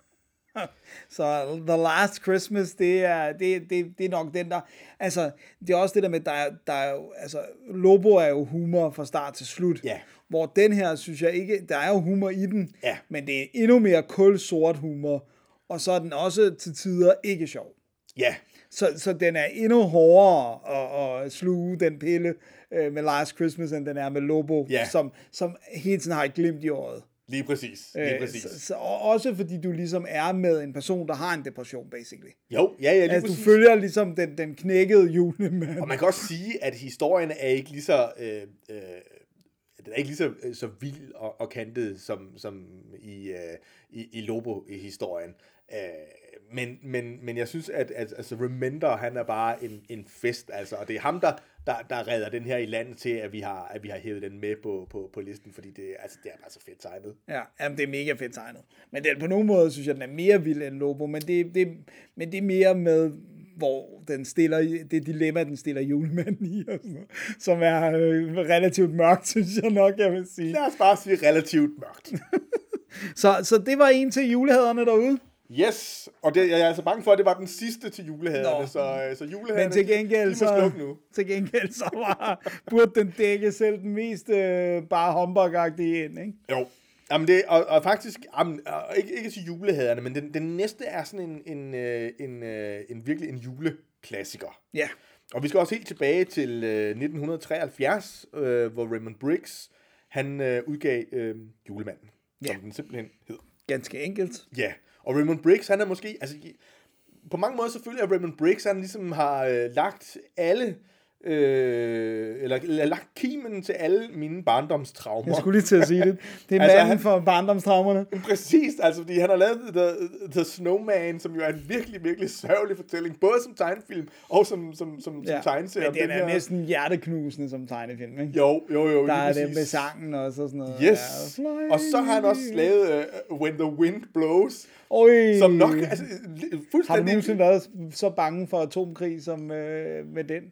Så The Last Christmas, det er, det, det, det er nok den der... Altså, det er også det der med, der er, der er jo... Altså, Lobo er jo humor fra start til slut. Ja. Hvor den her, synes jeg ikke... Der er jo humor i den, Ja. men det er endnu mere kulsort humor. Og så er den også til tider ikke sjov. Ja, Så, så den er endnu hårdere at, at sluge den pille øh, med Last Christmas, end den er med Lobo, Ja. som, som hele tiden har et glimt i øjet. lige præcis. Lige Øh, præcis. Så, så, og også fordi du ligesom er med en person, der har en depression, basically. Jo, ja, ja, lige Altså, du præcis. følger ligesom den, den knækkede julemand. Og man kan også sige, at historien er ikke lige så... Øh, øh, den er ikke lige så, øh, så vild og, og kantet som, som i, øh, i, i Lobo-historien. Øh, men, men, men jeg synes, at, at altså Remender, han er bare en, en fest, altså, og det er ham, der, der, der redder den her i landet til, at vi har, at vi har hævet den med på, på, på listen, fordi det, altså, det er bare så fedt tegnet. Ja, jamen, det er mega fedt tegnet. Men den, på nogen måde synes jeg, den er mere vild end Lobo, men det, det, men det er mere med, hvor den stiller, det dilemma, den stiller julemanden i, og sådan noget, som er øh, relativt mørkt, synes jeg nok, jeg vil sige. Lad os bare sige relativt mørkt. Så, så det var en til julehaderne derude. Yes, og det, jeg er altså bange for, at det var den sidste til julehaderne, Nå. så, øh, så julehaderne, Men til gengæld, de må så, slukke nu. til gengæld så var, burde den dække selv den mest øh, bare humbug-agtige ind, ikke? Jo. Jamen det, og, og faktisk, jamen, og ikke, ikke til julehaderne, men den, den næste er sådan en, en, øh, en, øh, en virkelig en juleklassiker. Ja. Og vi skal også helt tilbage til øh, 1973, øh, hvor Raymond Briggs, han øh, udgav øh, Julemanden, Ja. som den simpelthen hed. Ganske enkelt. Ja, og Raymond Briggs, han er måske, altså på mange måder selvfølgelig, at Raymond Briggs, han ligesom har øh, lagt alle, øh, eller, eller lagt kimen til alle mine barndomstraumer. Jeg skulle lige til at sige det. Det er Altså, manden han- for barndomstraumerne. Præcis, altså fordi han har lavet The, The Snowman, som jo er en virkelig, virkelig sørgelig fortælling, både som tegnefilm og som, som, som, ja. som tegneserie. Men om den er her- næsten hjerteknusende som tegnefilm, ikke? Jo, jo, jo. Der er det præcis. med sangen og sådan noget. Yes, Ja, og så har han også lavet uh, When the Wind Blows, Oj, som nok, altså li- har du fuldstændig... nogensinde været så bange for atomkrig som øh, med den?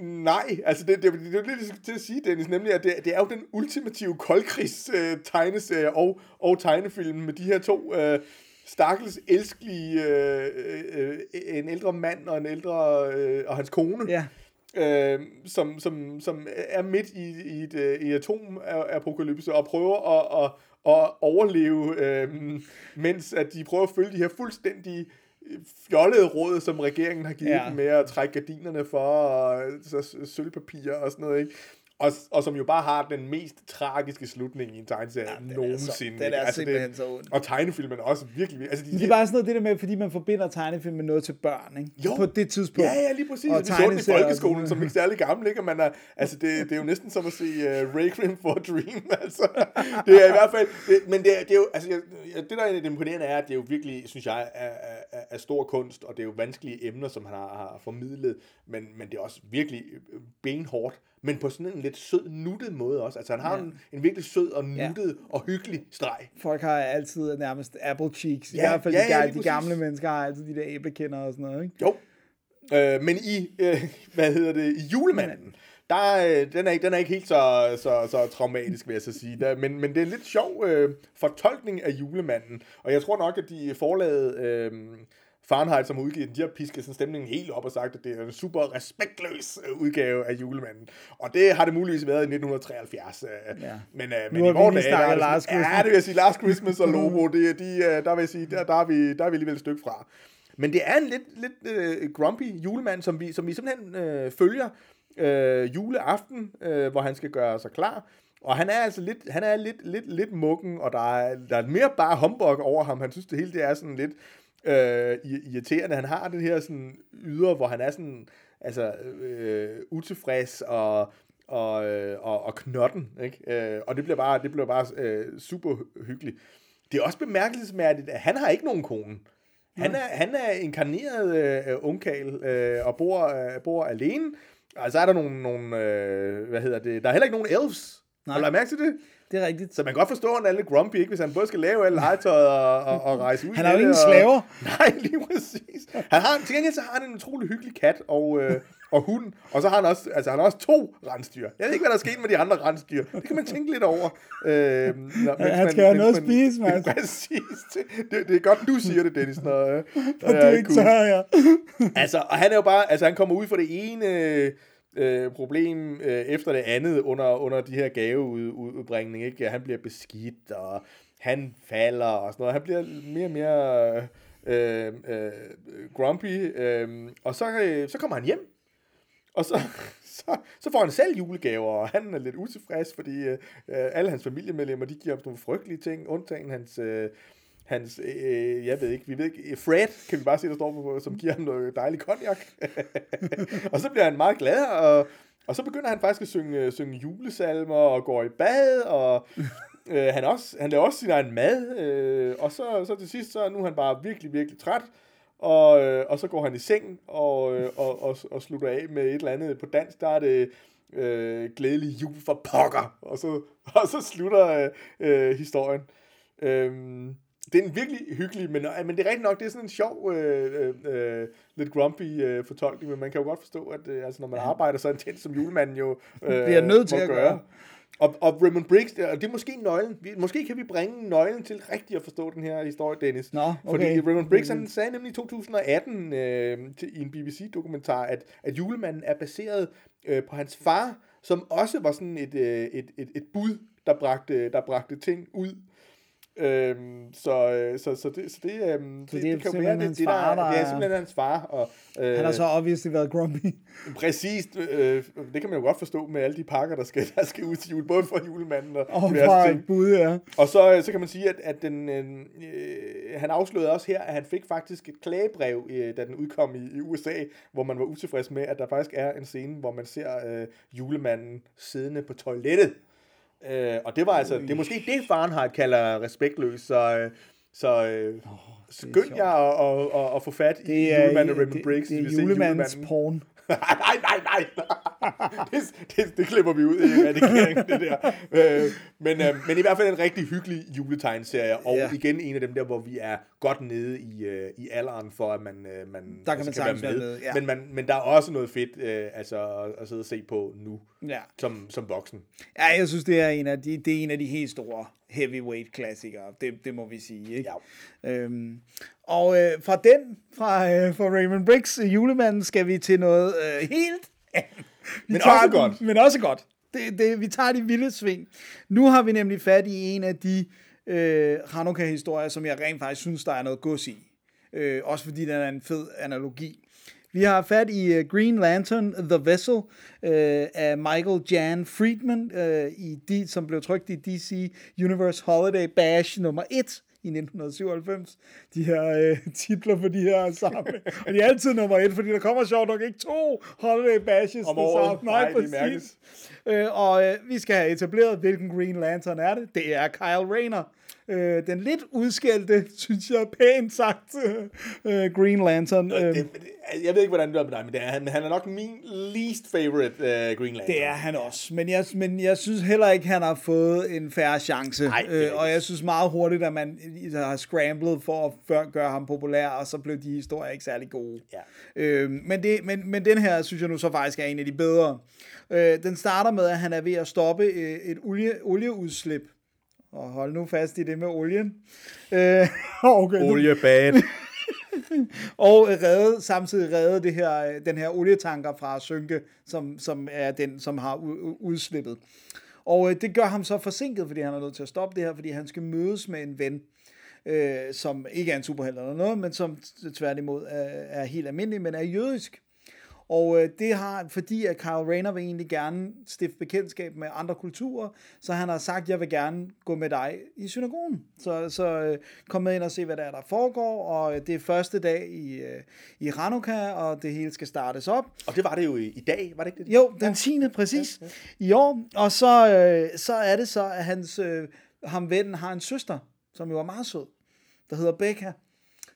Nej, altså det, det, det er jo lidt ligesom til at sige, Dennis, nemlig at det, det er jo den ultimative koldkrigs øh, tegneserie og, og tegnefilm med de her to øh, stakkels elskelige, øh, øh, en ældre mand og en ældre, øh, og hans kone, Ja. øh, som, som, som er midt i, i et øh, i atomapokalypse og prøver at, at, at overleve, øh, mens at de prøver at følge de her fuldstændig fjollede råd, som regeringen har givet Ja. dem med at trække gardinerne for, og så sølvpapir og sådan noget, ikke? Og, og som jo bare har den mest tragiske slutning i en tegneserie den er så- nogensinde. den er simpelthen det, så ond. Og tegnefilmen er også virkelig... Altså, de, det er bare sådan noget det der med, fordi man forbinder tegnefilm med noget til børn, ikke? Jo. På det tidspunkt. Ja, ja, lige præcis. Og vi så den i folkeskolen, som ikke særlig gammel, ikke? Og man er, altså, det, det er jo næsten som at se uh, Requiem for a Dream, altså. Det er i hvert fald... Det, men det er, det er jo... Altså, jeg, det, der er imponerende, er, at det er jo virkelig, synes jeg, er, er, er, er stor kunst, og det er jo vanskelige emner, som han har, har formidlet, men, men det er også virkelig øh, benhårdt, men på sådan en lidt sød, nuttet måde også. Altså, han har Ja. ja. en, en virkelig sød og Ja. nuttet og hyggelig streg. Folk har altid nærmest apple cheeks. I Ja, hvert fald ja, de, ja, de præcis. gamle mennesker har altid de der æblekender og sådan noget, ikke? Jo. Øh, men i, øh, hvad hedder det, i julemanden, der, øh, den, er ikke, den er ikke helt så, så, så traumatisk, vil jeg så sige. Der, men, men det er en lidt sjov øh, fortolkning af julemanden. Og jeg tror nok, at de forlade øh, Fahrenheit, som har udgivet den, de har pisket sådan stemningen helt op og sagt, at det er en super respektløs øh, udgave af julemanden. Og det har det muligvis været i 1973. Øh, Ja. Men, øh, men i vores dage, der er Last Ja, det vil jeg sige. Last Christmas og Lobo, det, de, øh, der vil jeg sige, der, der, er vi, der er vi alligevel et stykke fra. Men det er en lidt, lidt øh, grumpy julemand, som vi, som vi simpelthen øh, følger øh, juleaften, øh, hvor han skal gøre sig klar. Og han er altså lidt, han er lidt, lidt, lidt mukken, og der er, der er mere bare humbug over ham. Han synes, det hele det er sådan lidt øh, irriterende. Han har den her sådan ydre, hvor han er sådan altså, øh, utilfreds og, og, øh, og, og knotten. Ikke? Øh, og det bliver bare, det bliver bare øh, super hyggeligt. Det er også bemærkelsesværdigt, at han har ikke nogen kone. Han er, han er inkarneret øh, ungkal øh, og bor, øh, bor alene. Og så er der nogle, nogle øh, hvad hedder det, der er heller ikke nogen elves. Nej. Har du mærke til det? Det er rigtigt. Så man kan godt forstå, at han er lidt grumpy, ikke? hvis han både skal lave alle legetøjet og, og, og rejse ud. Han har jo ingen og- slaver. Nej, lige præcis. Han har, til gengæld så har han en utrolig hyggelig kat, og, øh, og hund, og så har han også, altså han har også to rensdyr. Jeg ved ikke, hvad der er sket med de andre rensdyr. Det kan man tænke lidt over. Øh, når, mens han skal have noget at spise, Mads. Præcis. Det, det, er godt, du siger det, Dennis, når, øh, når jeg du er ikke cool. tør, ja. Altså, og han er jo bare, altså han kommer ud for det ene øh, problem øh, efter det andet under, under de her gaveudbringning, ikke? Han bliver beskidt, og han falder og sådan noget. Han bliver mere og mere øh, øh, grumpy, øh, og så, øh, så kommer han hjem, og så, så, så får han selv julegaver, og han er lidt utilfreds, fordi øh, øh alle hans familiemedlemmer, de giver ham nogle frygtelige ting, undtagen hans... Øh, hans, øh, øh, jeg ved ikke, vi ved ikke, øh, Fred, kan vi bare se, der står på, som giver ham noget dejlig konjak. og så bliver han meget glad, og, og så begynder han faktisk at synge, øh, synge julesalmer, og går i bad, og øh, han, også, han laver også sin egen mad, øh, og så, så til sidst, så er nu han bare virkelig, virkelig træt, og, øh, og så går han i seng, og, øh, og, og, og slutter af med et eller andet på dansk, der er det øh, glædelig jul for pokker, og så, og så slutter øh, øh, historien. Øhm, det er en virkelig hyggelig, men, øh, men det er rigtigt nok, det er sådan en sjov, øh, øh, øh, lidt grumpy øh, fortolkning, men man kan jo godt forstå, at øh, altså, når man arbejder så intens som julemanden jo øh, Bliver nødt til at gøre. Og, og Raymond Briggs, og det er måske nøglen. Vi, måske kan vi bringe nøglen til rigtigt at forstå den her historie, Dennis. Nå, Fordi okay. Raymond Briggs, han sagde nemlig i 2018 øh, til, i en BBC-dokumentar, at, at julemanden er baseret øh, på hans far, som også var sådan et, øh, et, et, et bud, der bragte, der bragte ting ud. Øhm, så, øh, så, så, det, så det, øhm, Så det, det det kan jo være, det, det, der, far, der det er simpelthen hans far. Og, øh, Han har så obviously været grumpy. Præcis, øh, det kan man jo godt forstå med alle de pakker, der skal, der skal ud til jul, både for julemanden og, diverse fra bud, ja. Og så, øh, så kan man sige, at, at den, øh, han afslørede også her, at han fik faktisk et klagebrev, øh, da den udkom i, i USA, hvor man var utilfreds med, at der faktisk er en scene, hvor man ser øh, julemanden siddende på toilettet. Øh, og det var altså, det er måske det, Fahrenheit kalder respektløs, så, øh, så øh, skynd sjovt. jer at, at, at, at få fat i Det er, julemanden og Raymond det, Briggs. det hvis er I julemandens julemanden. porn. nej, nej, nej, nej. det, det, det klipper vi ud i redigeringen, det der. Øh, men, øh, men i hvert fald en rigtig hyggelig juletegnserie, og ja. igen en af dem der, hvor vi er godt nede i, øh, i alderen for, at man, øh, man, Der kan man sagtens være med, ja. Men, man, men der er også noget fedt øh, altså, at, at sidde og se på nu, Ja. som, som voksen. ja, jeg synes, det er en af de, det er en af de helt store heavyweight klassikere. Det, det må vi sige, ikke? Ja. Øhm, og øh, fra den, fra, øh, fra Raymond Briggs julemanden, skal vi til noget øh, helt Men også den- godt. Men også godt. Det, det, vi tager de vilde sving. Nu har vi nemlig fat i en af de øh, Hanukkah-historier, som jeg rent faktisk synes, der er noget gods i. Øh, også fordi den er en fed analogi. Vi har fat i uh, Green Lantern, The Vessel, uh, af Michael Jan Friedman, uh, i de, som blev trykt i DC Universe Holiday Bash nummer 1 i 1997. De her uh, titler for de her sammen. Og de er altid nummer 1, fordi der kommer sjovt nok ikke to Holiday Bashes Om året. sammen. Nej, det præcis. Øh, og øh, vi skal have etableret, hvilken Green Lantern er det. Det er Kyle Rayner. Øh, den lidt udskældte, synes jeg, pænt sagt, øh, Green Lantern. Øh, Det, jeg ved ikke, hvordan det er med dig, men det er, han, han er nok min least favorite uh, Green Lantern. Det er han også, men jeg, men jeg synes heller ikke, han har fået en færre chance. Nej, øh, og jeg synes meget hurtigt, at man har scramblet for at gøre ham populær, og så blev de historier ikke særlig gode. Ja. Øh, men, det, men, men den her, synes jeg nu så faktisk er en af de bedre. Øh, den starter med, at han er ved at stoppe øh, et olie, olieudslip. Og hold nu fast i det med olien. Øh, okay, Olie bad. og redde, samtidig redde det her, den her olietanker fra at synke, som, som er den, som har udslippet. Og øh, det gør ham så forsinket, fordi han er nødt til at stoppe det her, fordi han skal mødes med en ven, øh, som ikke er en superhelt eller noget, men som tværtimod er, er helt almindelig, men er jødisk. Og øh, det har, fordi at Kyle Rayner vil egentlig gerne stifte bekendtskab med andre kulturer, så han har sagt, jeg vil gerne gå med dig i synagogen. Så, så øh, kom med ind og se, hvad der er, der foregår, og øh, det er første dag i, øh, i Hanukkah, og det hele skal startes op. Og det var det jo i, i dag, var det ikke det? Jo, den 10. præcis ja, ja. i år. Og så, øh, så er det så, at hans, øh, ham vennen har en søster, som jo er meget sød, der hedder Becca,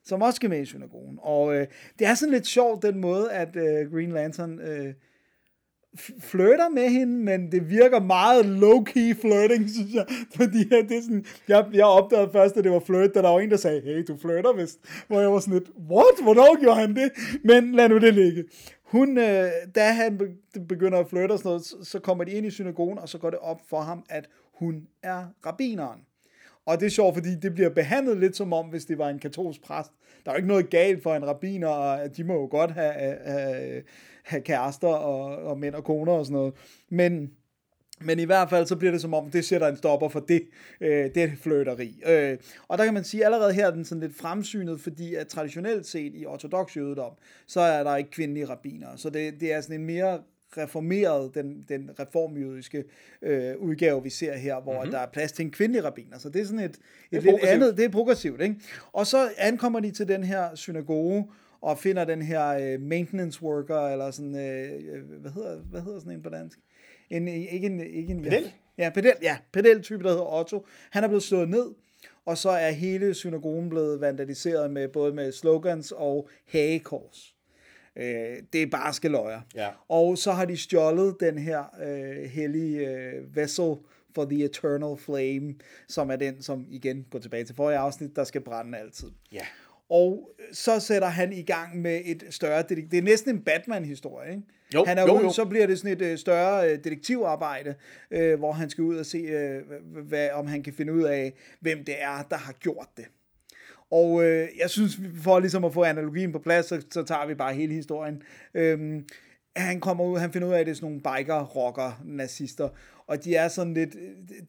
som også skal med i synagogen. Og øh, det er sådan lidt sjovt, den måde, at øh, Green Lantern øh, flirter med hende, men det virker meget low-key flirting, synes jeg. Fordi ja, det er sådan, jeg, jeg opdagede først, at det var flirt, da der var en, der sagde, hey, du flirter vist. Hvor jeg var sådan lidt, what? Hvornår gjorde han det? Men lad nu det ligge. Hun, øh, da han begynder at flirte og sådan noget, så, så kommer de ind i synagogen, og så går det op for ham, at hun er rabineren. Og det er sjovt, fordi det bliver behandlet lidt som om, hvis det var en katolsk præst. Der er jo ikke noget galt for en rabbiner, og de må jo godt have, have, have kærester og, og mænd og koner og sådan noget. Men, men i hvert fald, så bliver det som om, det sætter en stopper for det, øh, det fløteri. Øh, og der kan man sige, allerede her er den sådan lidt fremsynet, fordi at traditionelt set i ortodox jødedom, så er der ikke kvindelige rabbiner. Så det, det er sådan en mere reformeret, den, den reformjødiske øh, udgave, vi ser her, hvor mm-hmm. der er plads til en kvindelig rabbiner. Så det er sådan et, et lidt progressivt. andet, det er progressivt, ikke? Og så ankommer de til den her synagoge, og finder den her øh, maintenance worker, eller sådan, øh, øh, hvad, hedder, hvad hedder sådan en på dansk? En, ikke en, ikke en, Pedel? Ja, pedel, ja, pedel-type, der hedder Otto. Han er blevet slået ned, og så er hele synagogen blevet vandaliseret med både med slogans og hagekors. Øh, det er barske løjer. Ja. Og så har de stjålet den her øh, hellige øh, vessel for the eternal flame, som er den, som igen går tilbage til forrige afsnit, der skal brænde altid. Ja. Og så sætter han i gang med et større detektiv. Det er næsten en Batman-historie, ikke? Jo, han er jo, ude, jo. Så bliver det sådan et øh, større øh, detektivarbejde, øh, hvor han skal ud og se, øh, hvad, om han kan finde ud af, hvem det er, der har gjort det. Og øh, jeg synes, for ligesom at få analogien på plads, så, så tager vi bare hele historien. Øhm, han kommer ud, han finder ud af, at det er sådan nogle biker, rocker, nazister, og de er sådan lidt,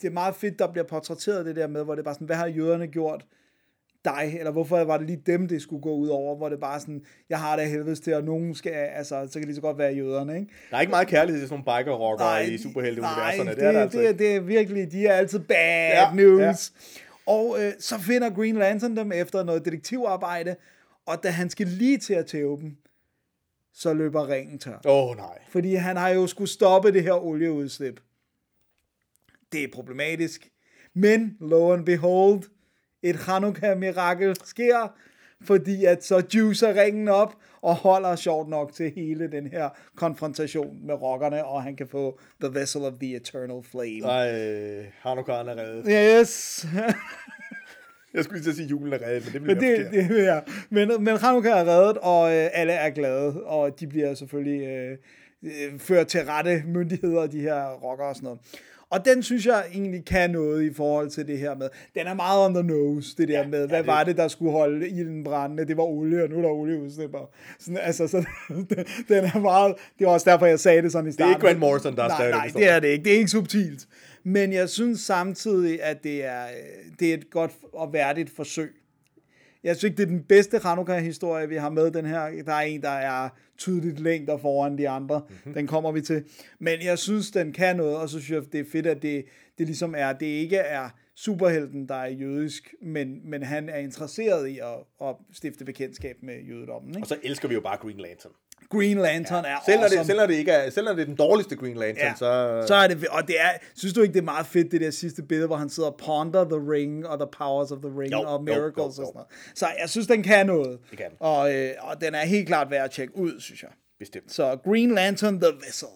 det er meget fedt, der bliver portrætteret det der med, hvor det er bare sådan, hvad har jøderne gjort dig, eller hvorfor var det lige dem, det skulle gå ud over, hvor det bare sådan, jeg har det helvedes til, og nogen skal, altså, så kan det lige så godt være jøderne, ikke? Der er ikke meget kærlighed til sådan nogle biker-rockere i superhelte-universerne. Nej, Det, er der altså det, det er virkelig, de er altid bad Ja, news. ja. Og øh, så finder Green Lantern dem efter noget detektivarbejde, og da han skal lige til at tæve dem, så løber ringen tør. Åh, oh, nej. Fordi han har jo skulle stoppe det her olieudslip. Det er problematisk. Men, lo and behold, et Hanukkah-mirakel sker, fordi at så juicer ringen op, og holder sjovt nok til hele den her konfrontation med rockerne, og han kan få The Vessel of the Eternal Flame. Nej, Hanukkah er reddet. Yes, Jeg skulle lige til at sige, at julen er reddet, men det ville men det, det ja. Men, men Hanukkah er reddet, og øh, alle er glade, og de bliver selvfølgelig øh, øh, ført til rette myndigheder, de her rockere og sådan noget. Og den synes jeg egentlig kan noget i forhold til det her med, den er meget on the nose, det der ja, med, hvad ja, det- var det, der skulle holde ilden brændende? Det var olie, og nu er der olieudslipper. Sådan, altså, så, den er meget, det var også derfor, jeg sagde det sådan i starten. ikke Grant Morrison, der er nej, stadig Nej, det er det ikke. Det er ikke subtilt. Men jeg synes samtidig, at det er, øh, det er et godt og værdigt forsøg. Jeg synes ikke, det er den bedste Hanukkah-historie, vi har med den her. Der er en, der er tydeligt længder foran de andre. Mhm. Mm-hmm. Den kommer vi til. Men jeg synes, den kan noget, og så synes jeg, det er fedt, at det, det ligesom er, det ikke er superhelten, der er jødisk, men, men han er interesseret i at, at stifte bekendtskab med jødedommen. Ikke? Og så elsker vi jo bare Green Lantern. Green Lantern ja. er Selv når, awesome. det, selv, når det ikke er, selv når det er den dårligste Green Lantern, Ja, så... så er det, og det er, synes du ikke, det er meget fedt, det der sidste billede, hvor han sidder og ponder the ring, og the powers of the ring, Jo, og jo, miracles jo, jo. og sådan noget. Så jeg synes, den kan noget. Det kan. Og, øh, og den er helt klart værd at tjekke ud, synes jeg. Bestemt. Så Green Lantern The Vessel.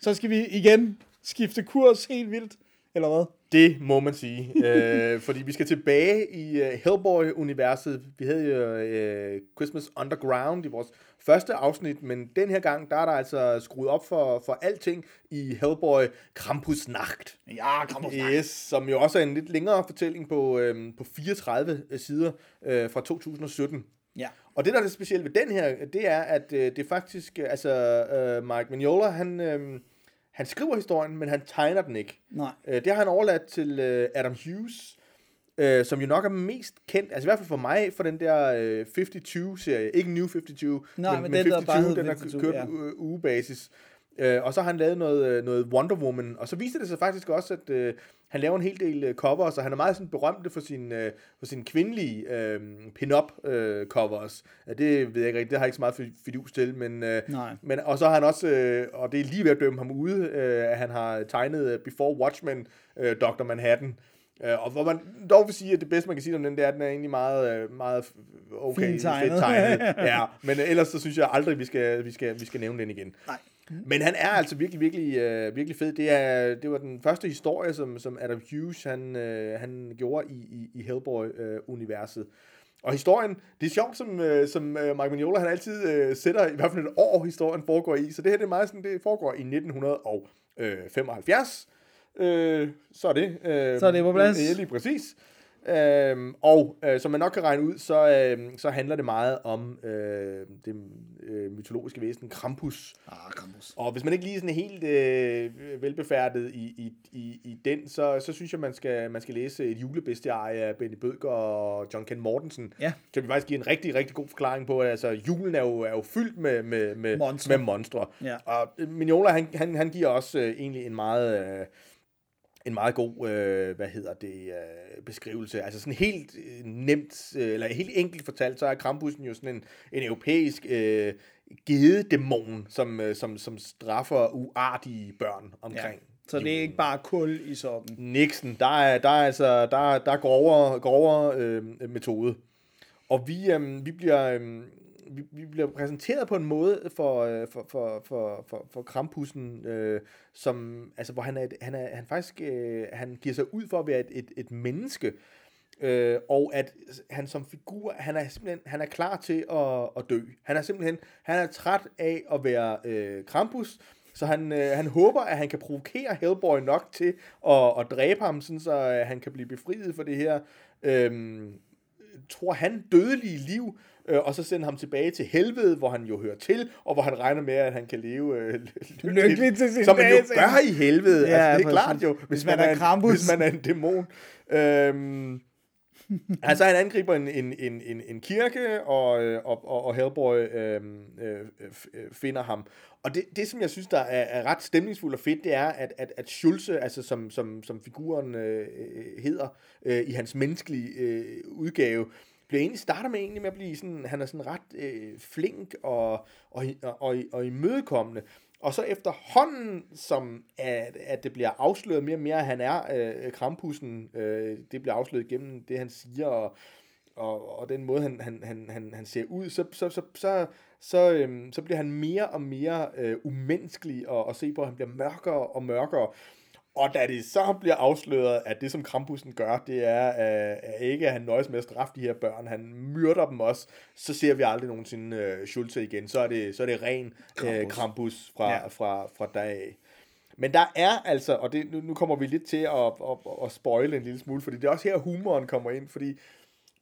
Så skal vi igen skifte kurs helt vildt, eller hvad? Det må man sige. øh, fordi vi skal tilbage i uh, Hellboy-universet. Vi havde jo uh, Christmas Underground i vores første afsnit, men den her gang, der er der altså skruet op for, for alting i Hellboy Krampusnacht. Ja, kom Yes, som jo også er en lidt længere fortælling på, øhm, på 34 sider øh, fra 2017. Ja. Og det, der er det specielle ved den her, det er, at øh, det faktisk, øh, altså øh, Mike Mignola, han, øh, han skriver historien, men han tegner den ikke. Nej. Øh, det har han overladt til øh, Adam Hughes, øh, som jo nok er mest kendt, altså i hvert fald for mig, for den der øh, 52-serie. Ikke New 52, Nej, men den, der bare hed den har 52, kørt ja. u- ugebasis. Øh, og så har han lavet noget, øh, noget Wonder Woman, og så viste det sig faktisk også, at øh, han laver en hel del øh, covers, og han er meget sådan berømt for sin, øh, for sin kvindelige øh, pin-up øh, covers. Ja, det ved jeg ikke rigtigt, det har jeg ikke så meget fi- fidus til, men, øh, Nej. men og så har han også, øh, og det er lige ved at dømme ham ude, øh, at han har tegnet øh, Before Watchmen, øh, Dr. Manhattan, Øh, og hvor man dog vil sige, at det bedste, man kan sige om den, det er, at den er egentlig meget, øh, meget okay, Fint tegnet. fedt tegnet. ja, men øh, ellers så synes jeg aldrig, vi skal, vi skal, vi skal nævne den igen. Nej. Men han er altså virkelig, virkelig, øh, virkelig fed. Det, er, det var den første historie, som, som Adam Hughes han, øh, han gjorde i, i, i Hellboy-universet. Og historien, det er sjovt, som, øh, som øh, Mike Mignola, han altid øh, sætter i hvert fald et år, historien foregår i. Så det her det er meget sådan, det foregår i 1975. Øh, så er det. Øh, Så er det på plads. Ja, lige præcis. Øhm, og øh, som man nok kan regne ud, så, øh, så handler det meget om øh, det øh, mytologiske væsen Krampus. Ah, Krampus. Og hvis man ikke lige er sådan helt øh, velbefærdet i, i, i, i den, så, så synes jeg, man skal, man skal læse et julebestiarie af Benny Bødker og John Ken Mortensen. Ja. Så vi faktisk give en rigtig, rigtig god forklaring på, at altså, julen er jo, er jo fyldt med, med, med, Monstre. med monstre. Ja. Og Mignola, han, han, han giver også øh, egentlig en meget... Øh, en meget god, øh, hvad hedder det, øh, beskrivelse. Altså sådan helt øh, nemt, øh, eller helt enkelt fortalt, så er Krampussen jo sådan en, en europæisk øh, gededæmon, som, øh, som, som straffer uartige børn omkring. Ja. Så det er ikke bare kul i soppen. Nixon, der er, der er altså der, er- der er grovere, grovere øh, metode. Og vi, øh, vi bliver... Øh, vi, vi bliver præsenteret på en måde for, øh, for, for, for, for, for Krampussen, øh, som, altså, hvor han, er, et- han, er, han faktisk øh, han giver sig ud for at være et, et, et menneske, øh, og at han som figur, han er simpelthen han er klar til at, at dø. Han er simpelthen han er træt af at være øh, Krampus, så han, øh, han håber, at han kan provokere Hellboy nok til at, at dræbe ham, sådan så øh, han kan blive befriet for det her, øh, tror han, dødelige liv, øh, og så sende ham tilbage til helvede, hvor han jo hører til, og hvor han regner med, at han kan leve øh, lykkeligt, Lykkelig til sin Som man jo gør i helvede. Ja, Ja, altså, det er klart jo, hvis, Hvis man, man er en, Krampus. hvis man er en dæmon. Øhm, altså han angriber en, en, en, en, en kirke, og, øh, og, og, og Hellboy øhm, øh, øh, finder ham. Og det, det, som jeg synes, der er, er ret stemningsfuldt og fedt, det er, at, at, at Schulze, altså som, som, som figuren øh, øh, hedder øh, i hans menneskelige øh, udgave, bliver egentlig starter med egentlig med at blive sådan, han er sådan ret øh, flink og, og, og, og, og imødekommende. Og så efterhånden, som at, at det bliver afsløret mere og mere, at han er øh, krampussen, øh, det bliver afsløret gennem det, han siger, og, og, og den måde, han, han, han, han, han ser ud, så, så, så, så, så, øhm, så bliver han mere og mere øh, umenneskelig at, at se på. Han bliver mørkere og mørkere. Og da det så bliver afsløret, at det som Krampussen gør, det er øh, ikke, at han nøjes med at straffe de her børn, han myrder dem også, så ser vi aldrig nogensinde øh, Schulze igen. Så er det, så er det ren Krampus, øh, Krampus fra, Ja. fra, fra dag af. Men der er altså, og det, nu, nu kommer vi lidt til at, at, at, at spoile en lille smule, fordi det er også her humoren kommer ind, fordi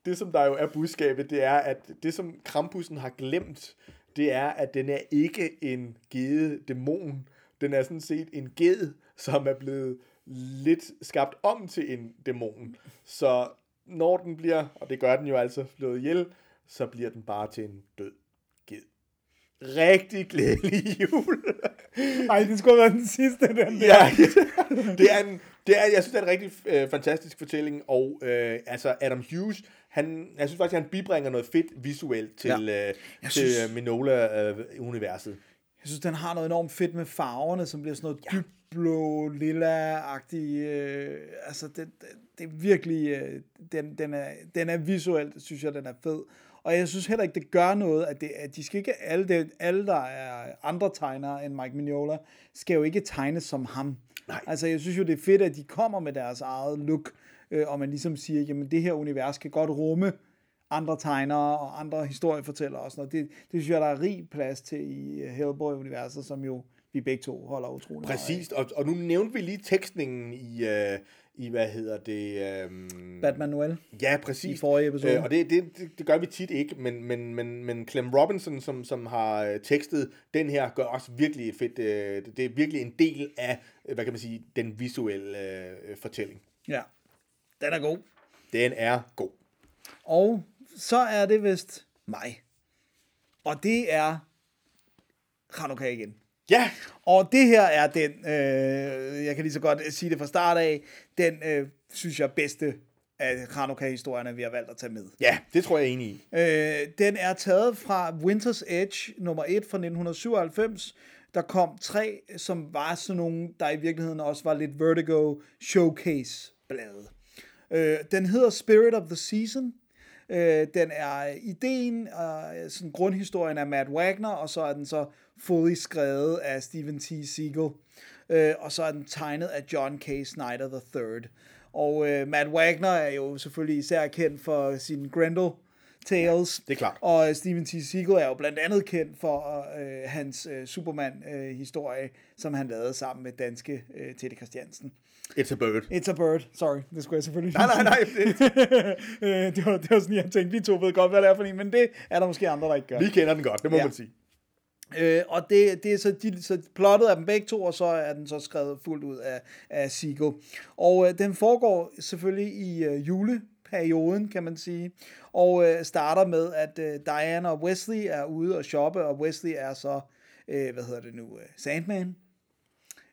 det som der jo er budskabet, det er, at det som Krampussen har glemt, det er, at den er ikke en gede dæmon. Den er sådan set en ged, som er blevet lidt skabt om til en dæmon. Så når den bliver, og det gør den jo altså, slået ihjel, så bliver den bare til en død ged. Rigtig glædelig jul. Ej, det skulle være den sidste, den der. Ja, det er en, det er, jeg synes, det er en rigtig øh, fantastisk fortælling, og øh, altså Adam Hughes, han, jeg synes faktisk, han bibringer noget fedt visuelt til, ja. øh, til synes- synes... Minola-universet. Jeg synes, den har noget enormt fedt med farverne, som bliver sådan noget ja. dybt blå, lilla-agtig. Øh, altså, det, det, det er virkelig... Øh, den, den, er, den er visuelt, synes jeg, den er fed. Og jeg synes heller ikke, det gør noget, at, det, at de skal ikke... Alle, det, alle, der er andre tegnere end Mike Mignola, skal jo ikke tegne som ham. Nej. Altså, jeg synes jo, det er fedt, at de kommer med deres eget look, øh, og man ligesom siger, jamen, det her univers kan godt rumme andre tegnere og andre historiefortællere og sådan noget. Det, det synes jeg, der er rig plads til i øh, Hellboy-universet, som jo vi begge to holder utrolig meget af. Præcis, og, og nu nævnte vi lige tekstningen i, øh, i hvad hedder det... Øh, Batman Noel. Ja, præcis. I forrige episode. Øh, og det, det, det, det gør vi tit ikke, men, men, men, men Clem Robinson, som, som har øh, tekstet den her, gør også virkelig fedt... Øh, det er virkelig en del af, øh, hvad kan man sige, den visuelle øh, fortælling. Ja, den er god. Den er god. Og så er det vist mig. Og det er Hanukkah igen. Ja, Og det her er den, øh, jeg kan lige så godt sige det fra start af, den, øh, synes jeg, bedste af Hanukkah-historierne, vi har valgt at tage med. ja, det tror jeg er enig i. Øh, den er taget fra Winter's Edge nummer 1 fra 1997. Der kom tre, som var sådan nogle, der i virkeligheden også var lidt Vertigo Showcase-blade. Øh, den hedder Spirit of the Season. Øh, den er ideen, øh, sådan grundhistorien af Matt Wagner, og så er den så fully skrevet af Steven T. Seagal. Øh, og så er den tegnet af John K. Snyder III. Og øh, Matt Wagner er jo selvfølgelig især kendt for sin Grendel Tales. det er klart. Og øh, Steven T. Seagal er jo blandt andet kendt for øh, hans øh, Superman-historie, som han lavede sammen med danske øh, Teddy Christiansen. It's a bird. It's a bird. Sorry, det skulle jeg selvfølgelig Nej, nej, nej. Det, Øh, det, var, det var sådan, jeg tænkte, vi to ved godt, hvad det er for en, men det er der måske andre, der ikke gør. vi kender den godt, det må Ja. man sige. Øh, og det, det er så, de, så plottet af dem begge to, og så er den så skrevet fuldt ud af, af Sigo. Og øh, den foregår selvfølgelig i øh, juleperioden, kan man sige, og øh, starter med, at øh, Diana og Wesley er ude og shoppe, og Wesley er så, øh, hvad hedder det nu, øh, Sandman.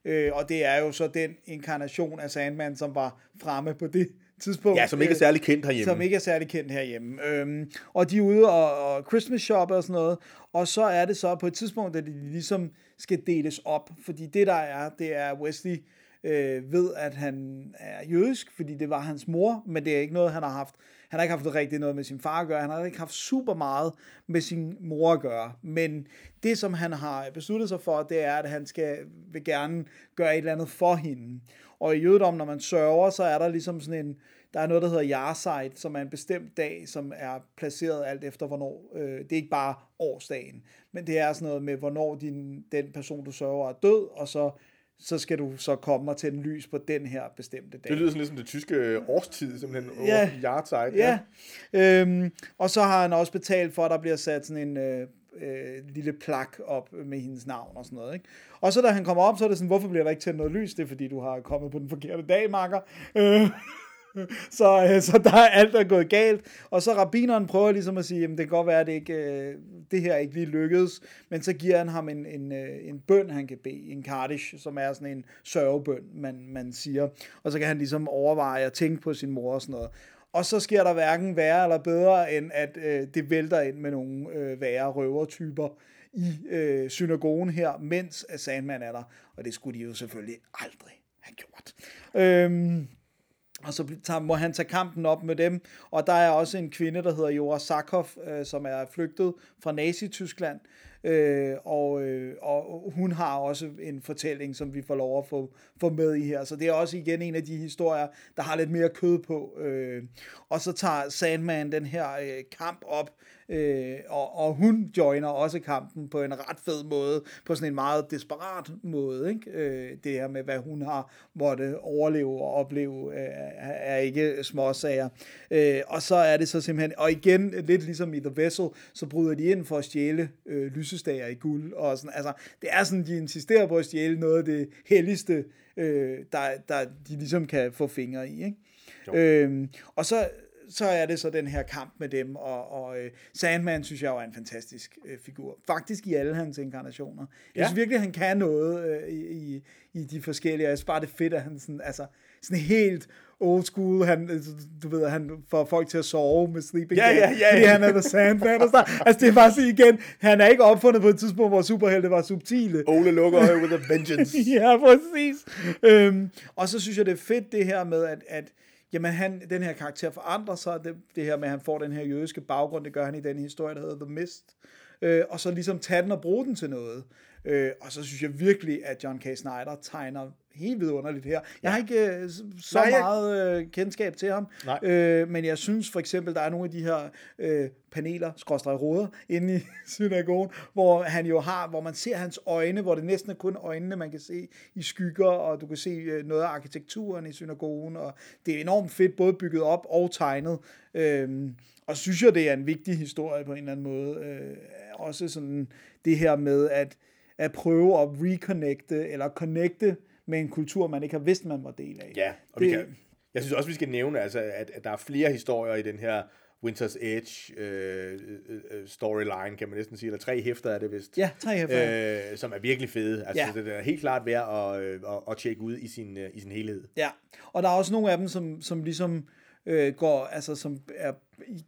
Øh, og det er jo så den inkarnation af Sandman, som var fremme på det tidspunkt. Ja, som ikke er Øh, særlig kendt herhjemme. som ikke er særlig kendt herhjemme. Øhm, og de er ude og, og Christmas shop og sådan noget. Og så er det så på et tidspunkt, at de ligesom skal deles op. Fordi det der er, det er Wesley øh, ved, at han er jødisk, fordi det var hans mor, men det er ikke noget, han har haft. Han har ikke haft rigtig noget med sin far at gøre. Han har ikke haft super meget med sin mor at gøre. Men det, som han har besluttet sig for, det er, at han skal, vil gerne gøre et eller andet for hende. Og i jødedom, når man sørger, så er der ligesom sådan en, der er noget, der hedder Yarside, som er en bestemt dag, som er placeret alt efter, hvornår. Øh, det er ikke bare årsdagen, men det er sådan noget med, hvornår din, den person, du sørger, er død, og så, så skal du så komme og tænde lys på den her bestemte dag. Det lyder sådan lidt som det tyske årstid, simpelthen. Ja. Yardtide. Ja, øhm, og så har han også betalt for, at der bliver sat sådan en øh, øh, lille plak op med hendes navn og sådan noget. Ikke? Og så da han kommer op, så er det sådan, hvorfor bliver der ikke tændt noget lys? Det er fordi, du har kommet på den forkerte dag, makker. Øh, så, øh, så der er alt, der er gået galt. Og så rabineren prøver ligesom at sige, jamen det kan godt være, at det, ikke, øh, det her ikke lige lykkedes, men så giver han ham en, en, øh, en bøn, han kan bede, en kardish, som er sådan en sørgebøn, man, man siger. Og så kan han ligesom overveje at tænke på sin mor og sådan noget. Og så sker der hverken værre eller bedre, end at øh, det vælter ind med nogle øh, værre røvertyper i øh, synagogen her, mens Sandman er der. Og det skulle de jo selvfølgelig aldrig have gjort. Øhm, og så tager, må han tage kampen op med dem. Og der er også en kvinde, der hedder Jora Sakov, øh, som er flygtet fra Nazi-Tyskland. Øh, og, øh, og hun har også en fortælling, som vi får lov at få, få med i her. Så det er også igen en af de historier, der har lidt mere kød på. Øh, og så tager Sandman den her øh, kamp op, øh, og, og hun joiner også kampen på en ret fed måde, på sådan en meget desperat måde. Ikke? Øh, det her med, hvad hun har måtte overleve og opleve, øh, er ikke småsager. Øh, og så er det så simpelthen, og igen, lidt ligesom i The Vessel, så bryder de ind for at stjæle øh, lysestager i guld. Og sådan, altså, det er sådan, de insisterer på at stjæle noget af det helligste, øh, der, der de ligesom kan få fingre i. Ikke? Øhm, og så, så er det så den her kamp med dem, og, og øh, Sandman synes jeg jo er en fantastisk øh, figur. Faktisk i alle hans inkarnationer. Jeg Ja. synes virkelig, han kan noget øh, i, i, de forskellige, og jeg synes bare, det er fedt, at han sådan, altså, sådan helt old school, han, øh, du ved, han får folk til at sove med sleeping Ja, ja, ja, fordi han er The Sandman og sådan. Altså, det er bare sådan igen, han er ikke opfundet på et tidspunkt, hvor superhelte var subtile. Ole lukker with a vengeance. ja, præcis. Øhm, og så synes jeg, det er fedt det her med, at, at jamen han, den her karakter forandrer sig, det, det her med, at han får den her jødiske baggrund, det gør han i den historie, der hedder The Mist. Øh, og så ligesom tage den og bruge den til noget. Øh, og så synes jeg virkelig, at John K. Snyder tegner helt vidunderligt her. Jeg har ikke øh, så Nej, meget øh, kendskab til ham, Nej. øh, men jeg synes for eksempel, der er nogle af de her øh, paneler, skråstrej råder, inde i synagogen, hvor han jo har, hvor man ser hans øjne, hvor det næsten er kun øjnene, man kan se i skygger, og du kan se øh, noget af arkitekturen i synagogen, og det er enormt fedt, både bygget op og tegnet. Øhm, og synes jeg, det er en vigtig historie på en eller anden måde. Øh, også sådan det her med at, at prøve at reconnecte, eller connecte med en kultur, man ikke har vidst, man var del af. Ja, og det, vi kan, jeg synes også, vi skal nævne, altså, at, at der er flere historier i den her Winter's Edge øh, øh, øh, storyline, kan man næsten sige, eller tre hæfter er det vist. Ja, tre herfra. Øh, som er virkelig fede. Altså, Ja. det er helt klart værd at, øh, at, at tjekke ud i sin, i sin helhed. Ja, og der er også nogle af dem, som, som ligesom øh, går, altså som er,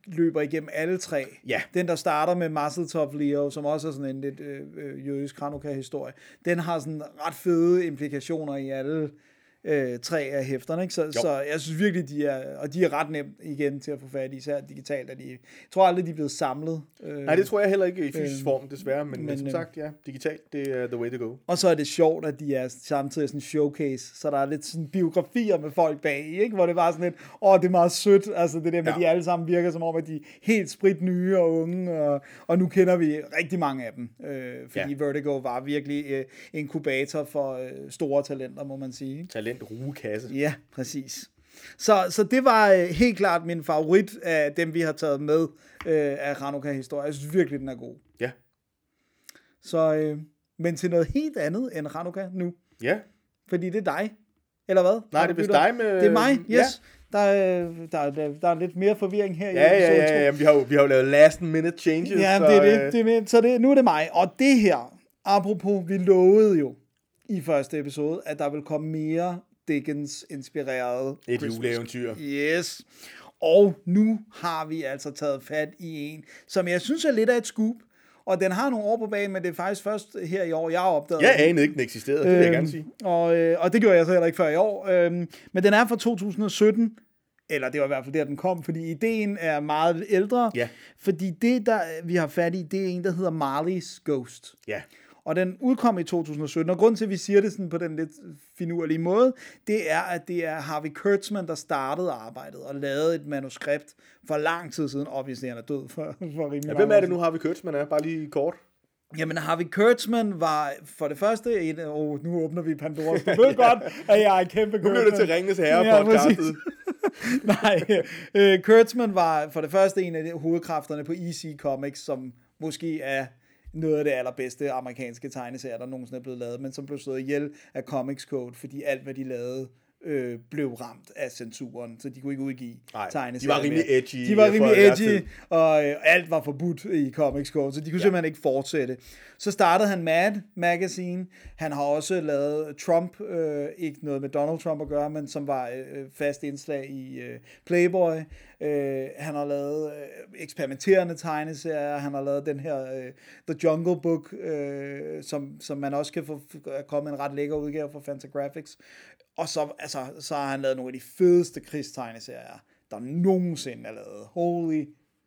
løber igennem alle tre. Ja. Den, der starter med Masseltov Leo, som også er sådan en lidt øh, øh, jødisk Hanukkah-historie, den har sådan ret fede implikationer i alle øh, tre af hæfterne, ikke? Så, så jeg synes virkelig, de er, og de er ret nemt igen til at få fat i, især digitalt. Er de, jeg tror aldrig, de er blevet samlet. Øh, Nej, det tror jeg heller ikke i fysisk Øh, form, desværre, men, men, som øh, sagt, ja, digitalt, det er the way to go. Og så er det sjovt, at de er samtidig sådan en showcase, så der er lidt sådan biografier med folk bag, i, ikke? hvor det var sådan lidt, åh, det er meget sødt, altså det der med, Ja. de alle sammen virker som om, at de er helt sprit nye og unge, og, og nu kender vi rigtig mange af dem, øh, fordi Ja. Vertigo var virkelig øh, inkubator for øh, store talenter, må man sige. ikke? Talent rugekasse. Ja, præcis. Så, så det var øh, helt klart min favorit af dem, vi har taget med øh, af Hanukkah-historie. Jeg synes virkelig, den er god. Ja. Så, øh, men til noget helt andet end Hanukkah nu. Ja. Fordi det er dig. Eller hvad? Nej, det er vist dig med... Det er mig, yes. Ja. Der, er, der, er, der, der er lidt mere forvirring her. i Ja, ja, episode to. ja, ja. Vi har jo, vi har jo lavet last minute changes. Ja, så, det er det. øh, det, er, det. så det, nu er det mig. Og det her, apropos, vi lovede jo i første episode, at der vil komme mere Dickens-inspireret Et Christmas. juleeventyr. Yes. Og nu har vi altså taget fat i en, som jeg synes er lidt af et scoop. Og den har nogle år på bagen, men det er faktisk først her i år, jeg har opdaget Jeg anede ikke, den eksisterede, det vil jeg gerne sige. Og, øh, og det gjorde jeg så heller ikke før i år. Øhm, men den er fra 2017, eller det var i hvert fald der, den kom, fordi ideen er meget ældre. Ja. Fordi det, der vi har fat i, det er en, der hedder Marley's Ghost. Ja. Og den udkom i 2017, og grund til, at vi siger det sådan på den lidt finurlige måde, det er, at det er Harvey Kurtzman, der startede arbejdet og lavede et manuskript for lang tid siden. Obviously, han er død for, for rimelig Ja, hvem er det nu, har vi kørt, man er? Bare lige kort. Jamen, Harvey Kurtzman var for det første en... Åh, oh, nu åbner vi Pandoras. Du ved godt, at jeg er kæmpe Nu bliver det til Ringenes Herre Ja, podcastet. præcis. Nej, øh, Kurtzman var for det første en af de hovedkræfterne på EC Comics, som måske er noget af det allerbedste amerikanske tegneserier, der nogensinde er blevet lavet, men som blev slået ihjel af Comics Code, fordi alt, hvad de lavede, øh, blev ramt af censuren, så de kunne ikke udgive tegneserier de var rimelig edgy De var rimelig edgy, og øh, alt var forbudt i Comics Code, så de kunne ja. simpelthen ikke fortsætte. Så startede han Mad Magazine. Han har også lavet Trump, øh, ikke noget med Donald Trump at gøre, men som var øh, fast indslag i øh, Playboy. Øh, han har lavet øh, eksperimenterende tegneserier. Han har lavet den her øh, The Jungle Book, øh, som, som man også kan få kommet en ret lækker udgave fra Fantagraphics. Og så, altså, så har han lavet nogle af de fedeste krigstegneserier, der nogensinde er lavet. Holy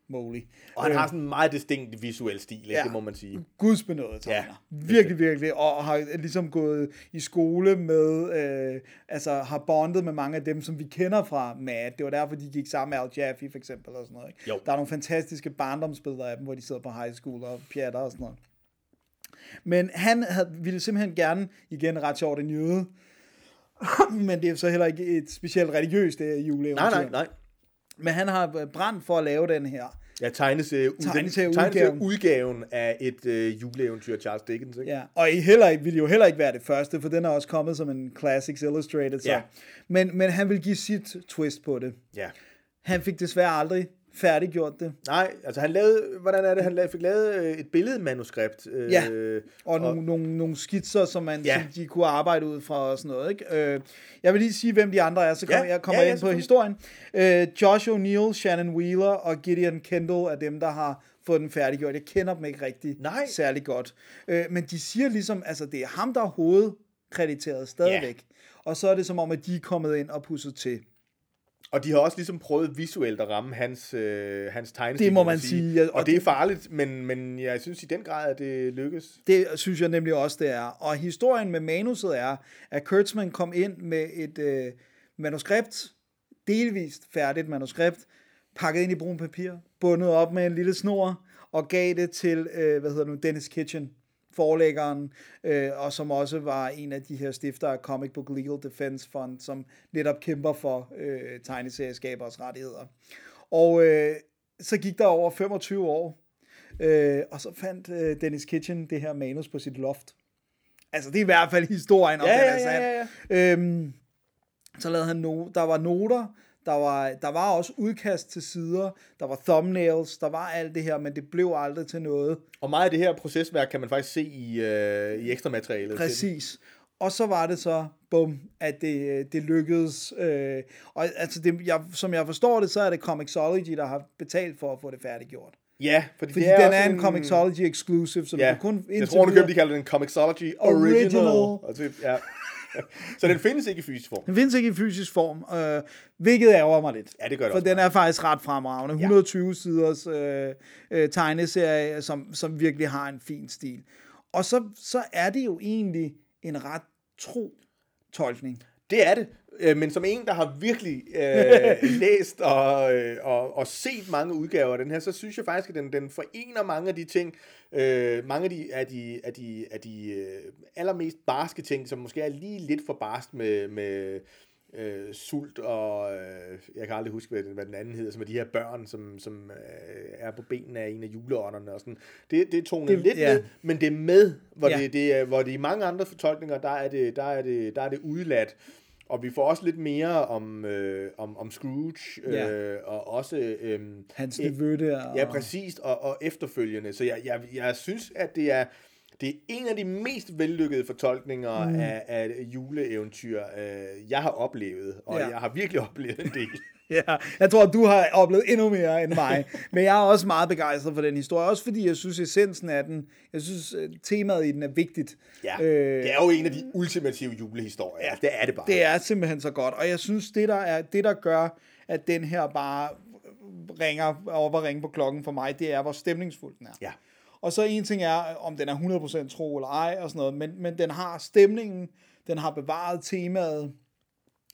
moly. Og han Øh, har sådan en meget distinkt visuel stil, ikke? Ja. det må man sige. gudsbenået tegner. Ja, virkelig, virkelig. Og har ligesom gået i skole med, øh, altså har bondet med mange af dem, som vi kender fra Mad. Det var derfor, de gik sammen med Al Jaffe for eksempel og sådan noget. Ikke? Jo. Der er nogle fantastiske barndomsbilleder af dem, hvor de sidder på high school og pjatter og sådan noget. Men han havde, ville simpelthen gerne, igen ret sjovt, en jøde, men det er så heller ikke et specielt religiøst her juleeventyr. Nej, nej, nej. Men han har brændt for at lave den her. Ja, tegneserieudgaven Tegneserieudgaven. udgaven af et øh, juleeventyr Charles Dickens, ikke? Ja, og I heller ikke, ville jo heller ikke være det første, for den er også kommet som en Classics Illustrated. Så. Ja. Men, men han vil give sit twist på det. ja. Han fik desværre aldrig færdiggjort det. Nej, altså han lavede, hvordan er det, han fik lavet øh, et billedmanuskript. Øh, Ja. Og nogle, nogle, nogle skitser, som, man, Ja. ja. de kunne arbejde ud fra og sådan noget. Ikke? Øh, jeg vil lige sige, hvem de andre er, så kommer, Ja, jeg kommer ja, ja, ind på historien. Øh, Josh O'Neill, Shannon Wheeler og Gideon Kendall er dem, der har fået den færdiggjort. Jeg kender dem ikke rigtig Nej. særlig godt. Øh, men de siger ligesom, altså det er ham, der er hovedkrediteret stadigvæk. Og så er det som om, at de er kommet ind og pusset til. Og de har også ligesom prøvet visuelt at ramme hans, øh, hans tegnestil. Det må man sige, ja, Og, og det er farligt, men, men jeg synes i den grad, at det lykkes. Det synes jeg nemlig også, det er. Og historien med manuset er, at Kurtzman kom ind med et øh, manuskript, delvist færdigt manuskript, pakket ind i brun papir, bundet op med en lille snor, og gav det til, øh, hvad hedder nu, Dennis Kitchen, forlæggeren, øh, og som også var en af de her stifter af Comic Book Legal Defense Fund, som netop kæmper for øh, tegneserieskabers rettigheder. Og øh, så gik der over 25 år, øh, og så fandt øh, Dennis Kitchen det her manus på sit loft. Altså, det er i hvert fald historien om, Ja, den ja, er ja, sand. ja, Øhm, så lavede han no- der var noter, der var, der var også udkast til sider, der var thumbnails, der var alt det her, men det blev aldrig til noget. Og meget af det her procesværk kan man faktisk se i, øh, i ekstra materialet. Præcis. Og så var det så, bum, at det, det lykkedes. Øh, og altså, det, jeg, som jeg forstår det, så er det Comixology, der har betalt for at få det færdiggjort. Ja, fordi, Fordi det er den er en Comixology exclusive, så du Ja, kan kun jeg tror, du købte, de kalder den Comixology Original. Original. Og så, ja. Så den findes ikke i fysisk form. Den findes ikke i fysisk form, øh, hvilket ærger mig lidt. Ja, det gør det For også den meget. er faktisk ret fremragende. 120 siders øh, øh, tegneserie, som, som virkelig har en fin stil. Og så, så er det jo egentlig en ret tro tolkning. Det er det. Øh, Men som en, der har virkelig øh, læst og, øh, og, og set mange udgaver af den her, så synes jeg faktisk, at den, den forener mange af de ting, øh, mange af de, af de, af de, af de øh, allermest barske ting, som måske er lige lidt for barsk med, med øh, sult og, øh, jeg kan aldrig huske, hvad den, hvad den anden hedder, som er de her børn, som, som øh, er på benene af en af juleånderne og sådan. Det, det er tonet Det- lidt ja. med, men det er med, hvor, ja. det, det er, hvor det i mange andre fortolkninger, der er det, der er det, der er det udladt. Og vi får også lidt mere om, øh, om, om Scrooge, øh, Ja. og også... Øh, Hans øh, nevø der. Ja, præcis, og, og efterfølgende. Så jeg, jeg, jeg synes, at det er, det er en af de mest vellykkede fortolkninger mm. af, af juleeventyr, øh, jeg har oplevet. Og ja. jeg har virkelig oplevet en del. Ja, jeg tror, du har oplevet endnu mere end mig. Men jeg er også meget begejstret for den historie. Også fordi jeg synes, essensen af den, jeg synes, øh, temaet i den er vigtigt. Ja, Øh, det er jo en af de ultimative julehistorier. Ja, det er det bare. Det er simpelthen så godt. Og jeg synes, det der, er, det der gør, at den her bare ringer op og ringer på klokken for mig, det er, hvor stemningsfuld den er. Ja. Og så en ting er, om den er 100% tro eller ej, og sådan noget, men, men den har stemningen, den har bevaret temaet.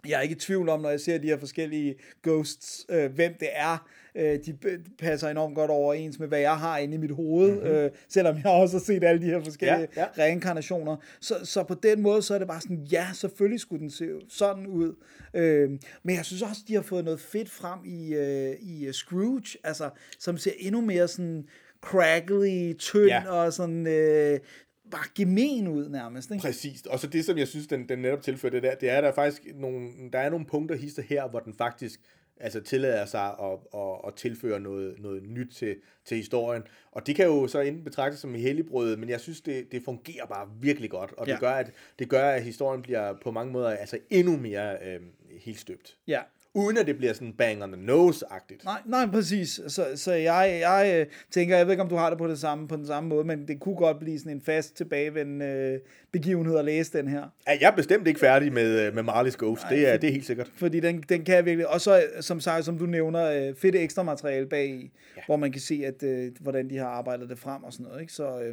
Jeg er ikke i tvivl om, når jeg ser de her forskellige ghosts, øh, hvem det er. Øh, de passer enormt godt overens med, hvad jeg har inde i mit hoved, mm-hmm. øh, selvom jeg også har set alle de her forskellige ja, Ja, reinkarnationer. Så, så på den måde, så er det bare sådan, ja, selvfølgelig skulle den se sådan ud. Øh, men jeg synes også, de har fået noget fedt frem i, øh, i øh, Scrooge, altså, som ser endnu mere sådan crackly, tynd. Ja. og sådan øh, bare gemen ud nærmest. Ikke? Præcis. Og så det, som jeg synes, den, den netop tilfører det der, det er, at der er faktisk nogle, der er nogle punkter hister her, hvor den faktisk altså tillader sig at, at, at tilføre noget, noget nyt til, til historien. Og det kan jo så enten betragtes som helligbrød, men jeg synes, det, det fungerer bare virkelig godt. Og Ja. det, gør, at, det gør, at historien bliver på mange måder altså endnu mere øh, helt støbt. Ja. Uden at det bliver sådan bang on the nose-agtigt. Nej, nej, præcis. Så, så jeg, jeg øh, tænker, jeg ved ikke, om du har det på, det samme, på den samme måde, men det kunne godt blive sådan en fast tilbagevendende øh, begivenhed at læse den her. Ja, Jeg er bestemt ikke færdig med, øh, med Marley's Ghost. Det er, det er helt sikkert. Fordi den, den kan jeg virkelig... Og så, som sagt, som du nævner, fedt ekstra materiale bag ja. hvor man kan se, at, hvordan de har arbejdet det frem og sådan noget. Ikke? Så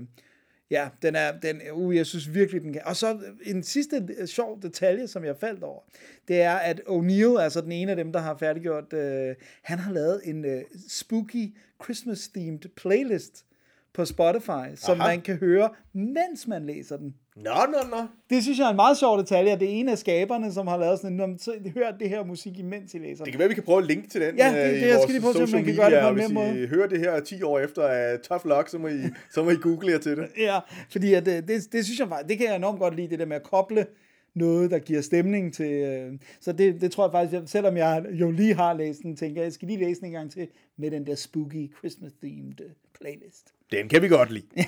ja, den er... Den, uh, jeg synes virkelig, den kan... Og så en sidste øh, sjov detalje, som jeg faldt over, det er, at O'Neill, altså den ene af dem, der har færdiggjort, øh, han har lavet en øh, spooky Christmas-themed playlist på Spotify, som Aha. man kan høre, mens man læser den. Nå, nå, nå. Det synes jeg er en meget sjov detalje, at det er en af skaberne, som har lavet sådan en, "Nå, men så hør det her musik, imens I læser Det kan være, vi kan prøve at linke til den Ja, det- øh, det- i jeg skal lige prøve om man kan gøre det på en og nem Hvis I hører det her 10 år efter uh, Tough Luck, så må I, så må I google jer til det. Ja, fordi at det, det, det synes jeg faktisk, det kan jeg enormt godt lide, det der med at koble noget, der giver stemning til. Øh, så det, det tror jeg faktisk, jeg, selvom jeg jo lige har læst den, tænker jeg, jeg skal lige læse den en gang til med den der spooky Christmas-themed øh, playlist. Den kan vi godt lide.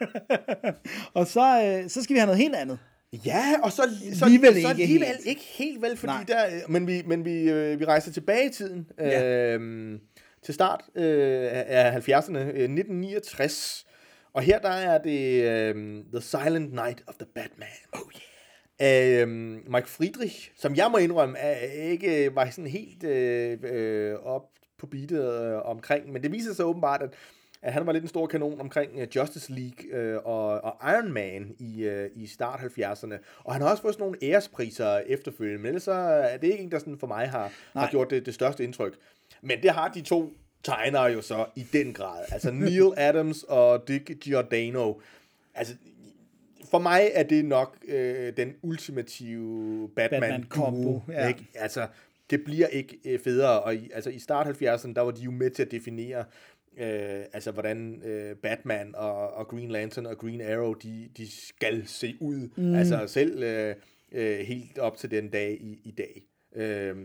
Og så, øh, så skal vi have noget helt andet. Ja, og så, så, Alligevel så ikke alligevel helt. ikke helt vel, fordi Nej. der, øh, men vi, men vi, øh, vi rejser tilbage i tiden Ja. øh, til start øh, af 70'erne, øh, 1969. Og her der er det øh, The Silent Night of the Batman. Oh yeah. Af øh, Mike Friedrich, som jeg må indrømme, er ikke var sådan helt øh, øh, op på beatet øh, omkring, men det viser sig åbenbart, at at han var lidt en stor kanon omkring uh, Justice League øh, og, og Iron Man i, øh, i start 70'erne. Og han har også fået sådan nogle ærespriser efterfølgende, men ellers så er det ikke en, der sådan for mig har, har gjort det, det største indtryk. Men det har de to tegnere jo så i den grad. Altså Neil Adams og Dick Giordano. Altså, for mig er det nok øh, den ultimative Batman-kombo, Batman-kombo. ja. Ikke? Altså, det bliver ikke øh, federe. Og i, altså, i start 70'erne, der var de jo med til at definere, øh, altså, hvordan øh, Batman og, og Green Lantern og Green Arrow, de, de skal se ud. Mm. Altså, selv øh, øh, helt op til den dag i, i dag. Øh,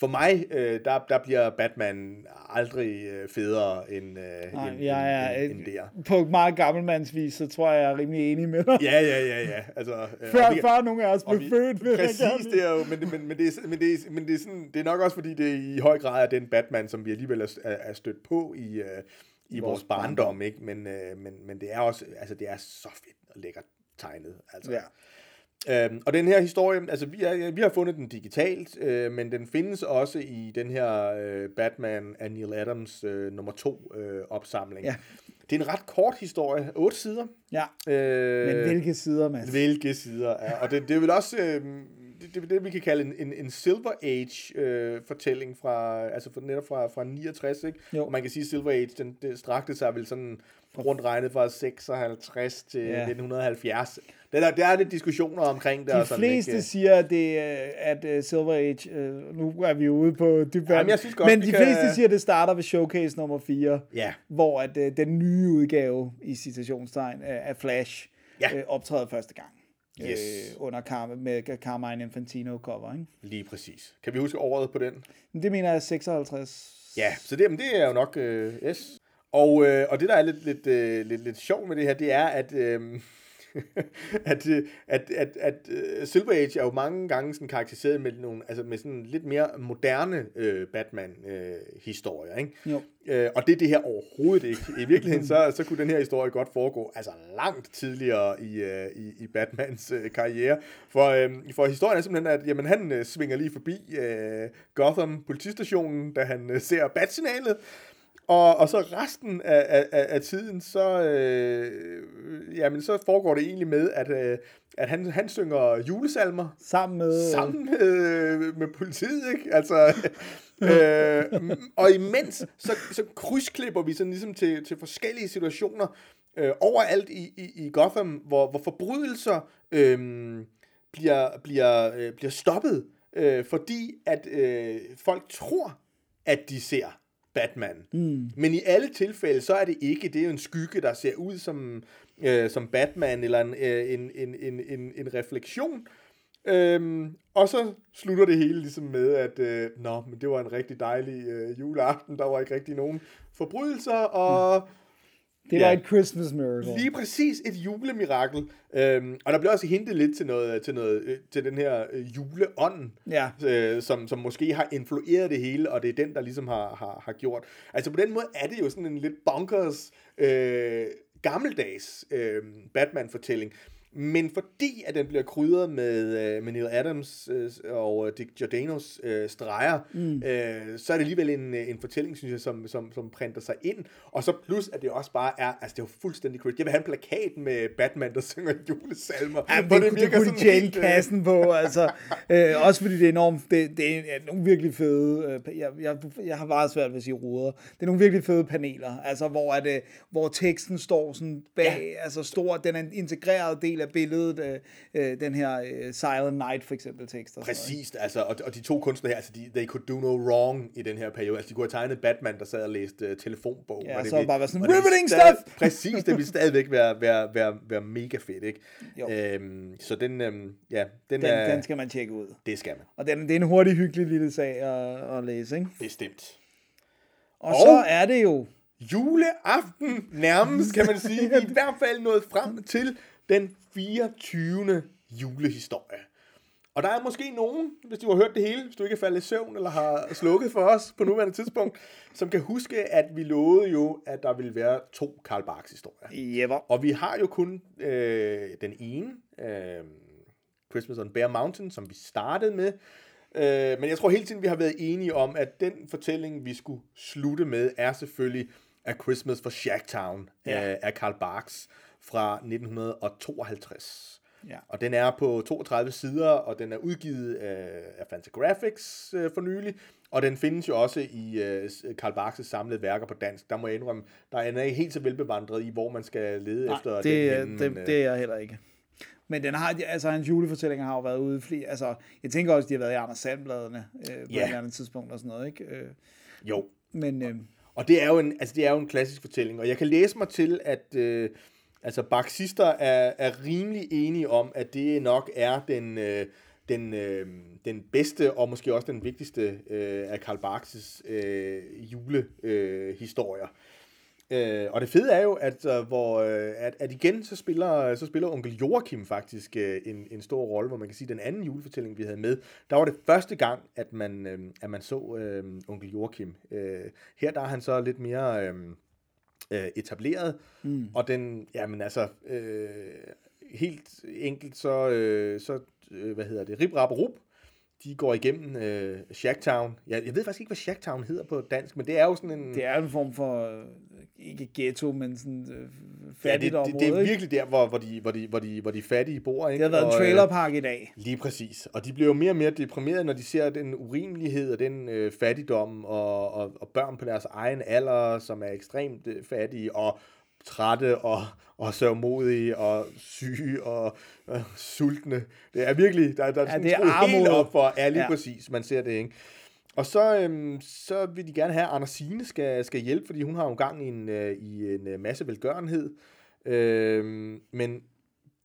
for mig, øh, der, der bliver Batman aldrig øh, federe end, øh, Nej, end, jeg er, end, end, end det er. på meget gammelmandsvis, så tror jeg, jeg er rimelig enig med dig. Ja, ja, ja, ja. Altså, øh, Før, vi- før nogen af os blev født, vil jeg Præcis, gerne det er jo, men, men, men, det er, men, det er, men det, er sådan, det er nok også, fordi det i høj grad er den Batman, som vi alligevel er, er, er stødt på i, øh, i vores, vores barndom, ikke? Men, øh, men, men det er også, altså det er så fedt og lækkert tegnet, altså. Ja. Øhm, og den her historie, altså vi, er, vi har fundet den digitalt, øh, men den findes også i den her øh, Batman af Neil Adams øh, nummer to øh, opsamling. Ja. Det er en ret kort historie, otte sider. Ja, Øh, men hvilke sider, Mads? Hvilke sider, ja. Og det, det er vel også, øh, det, det det, vi kan kalde en, en, en Silver Age øh, fortælling fra, altså for, netop fra, fra 69, ikke? Jo. Og man kan sige, Silver Age, den, det strakte sig vel sådan rundt regnet fra 56 til ja. 1970. Der, der, der er lidt diskussioner omkring det. De og sådan, fleste ikke? siger, at, det, at uh, Silver Age, uh, nu er vi ude på dybt Jamen, jeg synes godt, men de kan- fleste siger, at det starter ved Showcase nummer 4, Ja. hvor at, uh, den nye udgave, i citationstegn, af Flash, Ja. optræder første gang. Yes. Øh, under Car- med Carmine Infantino cover, ikke? Lige præcis. Kan vi huske året på den? Det mener jeg er 56. Ja, så det, men det er jo nok øh, S. Og, øh, og det, der er lidt, lidt, øh, lidt, lidt sjovt med det her, det er, at, øh, at, øh, at, at, at øh, Silver Age er jo mange gange sådan karakteriseret med, nogle, altså med sådan lidt mere moderne øh, Batman-historier. ikke? Jo. Øh, og det er det her overhovedet ikke. I virkeligheden, så, så kunne den her historie godt foregå altså langt tidligere i, øh, i, i Batmans øh, karriere. For, øh, for historien er simpelthen, at jamen, han øh, svinger lige forbi øh, Gotham politistationen, da han øh, ser batsignalet. Og, og så resten af, af, af, tiden, så, øh, jamen, så foregår det egentlig med, at, øh, at han, han synger julesalmer Sammen med... sammen med, med politiet, ikke? Altså, øh, m- og imens, så, så krydsklipper vi sådan ligesom til, til forskellige situationer øh, overalt i, i, i Gotham, hvor, hvor forbrydelser øh, bliver, bliver, øh, bliver stoppet, øh, fordi at øh, folk tror, at de ser Batman. Mm. Men i alle tilfælde, så er det ikke. Det er jo en skygge, der ser ud som, øh, som Batman, eller en, øh, en, en, en, en, en refleksion. Øhm, og så slutter det hele ligesom med, at øh, nå, men det var en rigtig dejlig øh, juleaften. Der var ikke rigtig nogen forbrydelser, og Det var Ja. et Christmas miracle. lige præcis et julemirakel. Øhm, og der blev også hintet lidt til, noget, til, noget, øh, til den her øh, juleånd, Ja. øh, som, som måske har influeret det hele, og det er den, der ligesom har, har, har gjort. Altså på den måde er det jo sådan en lidt bonkers, øh, gammeldags øh, Batman-fortælling. Men fordi at den bliver krydret med, øh, med Neil Adams øh, og Dick Giordanos øh, streger, mm. øh, så er det alligevel en, øh, en fortælling, synes jeg, som, som, som printer sig ind. Og så plus, at det også bare er, altså det er jo fuldstændig crazy. Jeg vil have en plakat med Batman, der synger julesalmer. Ja, det, det, det kunne de tjene øh, kassen på, altså. Øh, også fordi det er enormt, det, det er nogle virkelig fede, øh, jeg, jeg, jeg har meget svært ved at sige ruder, det er nogle virkelig fede paneler, altså hvor, er det, hvor teksten står sådan bag, ja. altså stor, den er en integreret del af billedet, øh, øh, den her øh, Silent Night for eksempel tekster. Præcis, altså, og, og de to kunstnere her, altså, de, they could do no wrong i den her periode. Altså, de kunne have tegnet Batman, der sad og læste uh, telefonbog. Ja, og det så ville- bare være sådan, "Riveting stuff!" Præcis, det ville stadigvæk være, være, være, være mega fedt, ikke? Jo. Øhm, så den, øhm, ja, den, Den, er, den skal man tjekke ud. det skal man. Og den, det er en hurtig, hyggelig lille sag at, at læse, ikke? Bestemt. Og, Og- så er det jo, Juleaften nærmest, kan man sige. I hvert fald nået frem til den 24. julehistorie. Og der er måske nogen, hvis du har hørt det hele, hvis du ikke er faldet i søvn eller har slukket for os på nuværende tidspunkt, som kan huske, at vi lovede jo, at der ville være to Karl Barks historier. jæver. Og vi har jo kun øh, den ene, øh, Christmas on Bear Mountain, som vi startede med. Øh, men jeg tror hele tiden, vi har været enige om, at den fortælling, vi skulle slutte med, er selvfølgelig A Christmas for Shacktown Ja. ja. af Karl Barks fra 1952. Ja. Og den er på 32 sider, og den er udgivet af, af Fantagraphics øh, for nylig. Og den findes jo også i øh, Karl Barks' samlede værker på dansk. Der må jeg indrømme, der er ikke helt så velbevandret i, hvor man skal lede Nej, efter det, den. det, henne, det, øh, det er jeg heller ikke. Men den har, altså hans julefortællinger har jo været ude i flere, altså jeg tænker også, de har været i Anders Sandbladene øh, på Ja. et eller andet tidspunkt og sådan noget, ikke? Øh, Jo, men øh, Og det er jo en, altså det er jo en klassisk fortælling, og jeg kan læse mig til, at øh, altså Baxister er, er rimelig enige om, at det nok er den, øh, den, øh, den bedste og måske også den vigtigste øh, af Karl Barks' øh, julehistorier. Øh, historier. Øh, og det fede er jo, at, øh, hvor, øh, at, at igen så spiller, så spiller onkel Joachim faktisk øh, en, en stor rolle, hvor man kan sige, den anden julefortælling, vi havde med, der var det første gang, at man, øh, at man så øh, onkel Joachim. Øh, her der er han så lidt mere øh, øh, etableret, mm. og den, jamen altså, øh, helt enkelt så, øh, så øh, hvad hedder det, Rip Rap Rup, de går igennem øh, Shacktown. Jeg, jeg ved faktisk ikke, hvad Shacktown hedder på dansk, men det er jo sådan en... Det er en form for, øh, ikke ghetto, men sådan øh, ja, det, fattigt det, område. det er virkelig der, hvor, hvor, de, hvor, de, hvor, de, hvor de fattige bor. Ikke? Det har været en Og, øh, trailerpark i dag. Lige præcis. Og de bliver jo mere og mere deprimerede, når de ser den urimelighed og den øh, fattigdom og, og, og børn på deres egen alder, som er ekstremt øh, fattige og trætte og, og sørgmodige og syge og øh, sultne. Det er virkelig, der, der er Ja, sådan det er helt op for, ja, lige Ja. præcis, man ser det, ikke? Og så, øhm, så vil de gerne have, at Andersine skal, skal hjælpe, fordi hun har jo gang i en, øh, i en øh, masse velgørenhed. Øhm, men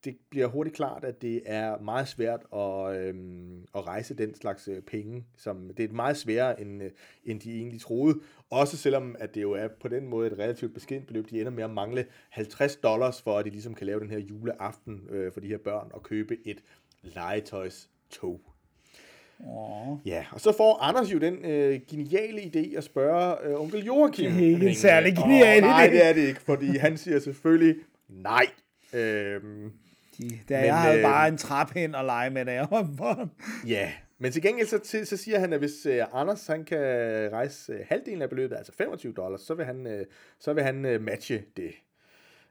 det bliver hurtigt klart, at det er meget svært at, øhm, at rejse den slags øh, penge. Som, det er meget sværere, end, øh, end de egentlig troede. Også selvom, at det jo er på den måde et relativt beskedent beløb. De ender med at mangle 50 dollars, for at de ligesom kan lave den her juleaften øh, for de her børn og købe et legetøjstog. Åh. Ja, og så får Anders jo den øh, geniale idé at spørge øh, onkel Joachim. Det er ikke en særlig genial Nej, idé. det er det ikke, fordi han siger selvfølgelig nej. Øhm, De, da Men, jeg havde øh, bare en trap hen og lege med, da jeg var barn. ja, men til gengæld så, så siger han, at hvis øh, Anders han kan rejse øh, halvdelen af beløbet, altså 25 dollars, så vil han, øh, så vil han øh, matche det.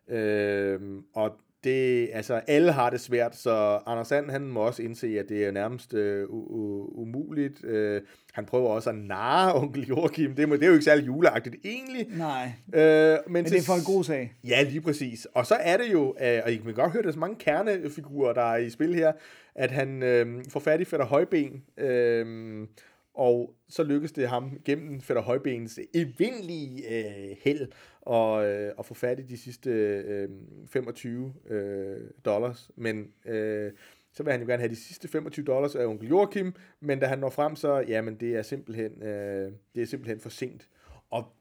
Øhm, og det, altså alle har det svært, så Anders Sand, han må også indse, at det er nærmest øh, u- umuligt. Øh, han prøver også at narre onkel Joachim. Det, må, det er jo ikke særlig juleagtigt egentlig. Nej, Øh, men, men det er for en god sag. Ja, lige præcis. Og så er det jo, øh, og I kan godt høre, der er så mange kernefigurer, der er i spil her, at han øh, får fat i Fætter Højben, øh, og så lykkedes det ham gennem Fætter Højbens evindelige øh, held og, øh, at få fat i de sidste øh, 25 øh, dollars. Men øh, så vil han jo gerne have de sidste 25 dollars af onkel Joachim, men da han når frem, så jamen det er simpelthen, øh, det er simpelthen for sent. Og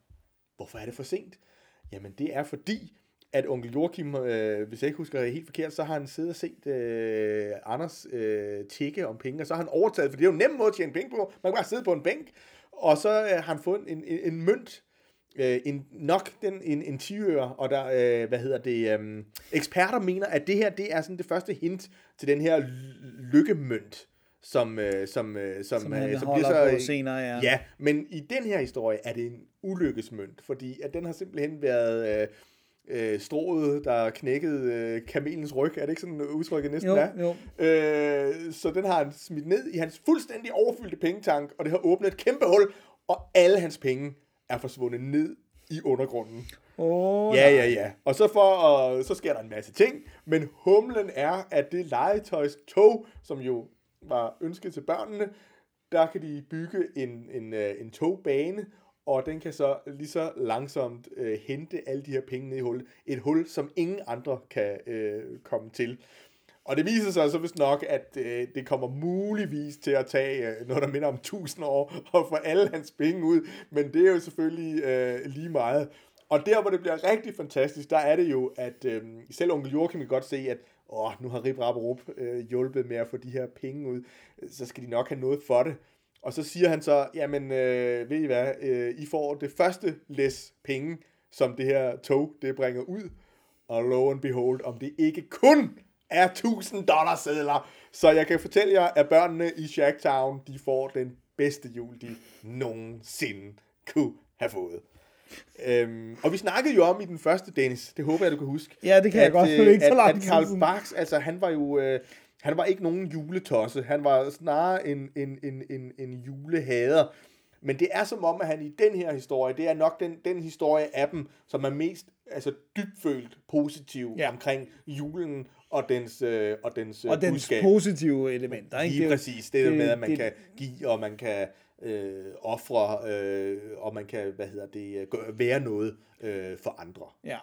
hvorfor er det for sent? Jamen det er fordi, at onkel Joachim, øh, hvis jeg ikke husker helt forkert, så har han siddet og set øh, Anders øh, tikke om penge, og så har han overtaget, for det er jo en nem måde at tjene penge på. Man kan bare sidde på en bænk, og så øh, har han fået en, en, en mønt, øh, en, nok den, en, en 10 øre, og der, øh, hvad hedder det, øh, eksperter mener, at det her, det er sådan det første hint til den her ly- lykkemønt, som, øh, som, øh, som, Som øh, som holder på senere, ja. Ja, men i den her historie er det en ulykkesmønt, fordi at den har simpelthen været øh, øh, strået, der knækkede øh, kamelens ryg. Er det ikke sådan udtrykket næsten Jo, er? jo. Øh, så den har han smidt ned i hans fuldstændig overfyldte pengetank, og det har åbnet et kæmpe hul, og alle hans penge er forsvundet ned i undergrunden. Åh, Ja, ja, ja. Og så, for, og så sker der en masse ting, men humlen er, at det legetøjstog, som jo var ønsket til børnene, der kan de bygge en, en, øh, en togbane, og den kan så lige så langsomt øh, hente alle de her penge ned i hullet. Et hul, som ingen andre kan øh, komme til. Og det viser sig så vist nok, at øh, det kommer muligvis til at tage øh, noget, der minder om 1000 år, og få alle hans penge ud, men det er jo selvfølgelig øh, lige meget. Og der, hvor det bliver rigtig fantastisk, der er det jo, at øh, selv onkel Joachim kan godt se, at åh, nu har Rip Rap Rup øh, hjulpet med at få de her penge ud, så skal de nok have noget for det. Og så siger han så, jamen, øh, ved I hvad, øh, I får det første læs penge, som det her tog, det bringer ud. Og lo and behold, om det ikke kun er 1000 dollar sedler. Så jeg kan fortælle jer, at børnene i Shacktown, de får den bedste jul, de nogensinde kunne have fået. Øhm, og vi snakkede jo om i den første, Dennis, det håber jeg, du kan huske. Ja, det kan jeg godt, øh, det er ikke så at, lang at tid Karl. Barks, altså han var jo, øh, han var ikke nogen juletosse, han var snarere en, en, en, en, en julehader. Men det er som om, at han i den her historie, det er nok den, den historie af dem, som er mest altså, dybfølt positiv Ja. omkring julen og dens, øh, og dens, øh, Og dens budskab. positive elementer. Ikke? Lige Det er præcis. Det, det med, at man det- det, kan give, og man kan øh, ofre, øh, og man kan, hvad hedder det, øh, gøre, være noget øh, for andre. Ja.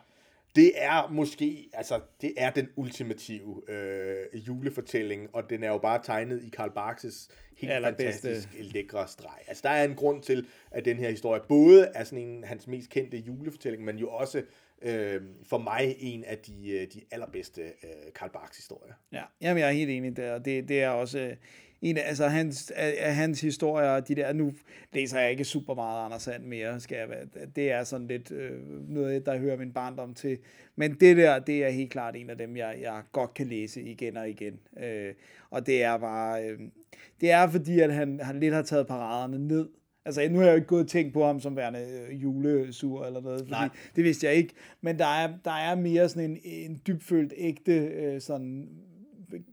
Det er måske, altså, det er den ultimative øh, julefortælling, og den er jo bare tegnet i Karl Barks' helt Allerbedste. fantastisk lækre streg. Altså, der er en grund til, at den her historie både er sådan en hans mest kendte julefortælling, men jo også øh, for mig en af de, øh, de allerbedste øh, Karl Barks historier. Ja, jamen jeg er helt enig der. Det, det er også øh, en altså hans, af, af hans historier, de der, nu læser jeg ikke super meget Anders Sand mere, skal jeg være, det er sådan lidt øh, noget, der hører min barndom til, men det der, det er helt klart en af dem, jeg, jeg godt kan læse igen og igen, øh, og det er bare, øh, det er fordi, at han, han lidt har taget paraderne ned, Altså, nu har jeg jo ikke gået og tænkt på ham som værende øh, julesur eller noget, fordi Nej. det vidste jeg ikke. Men der er, der er mere sådan en, en dybfølt, ægte øh, sådan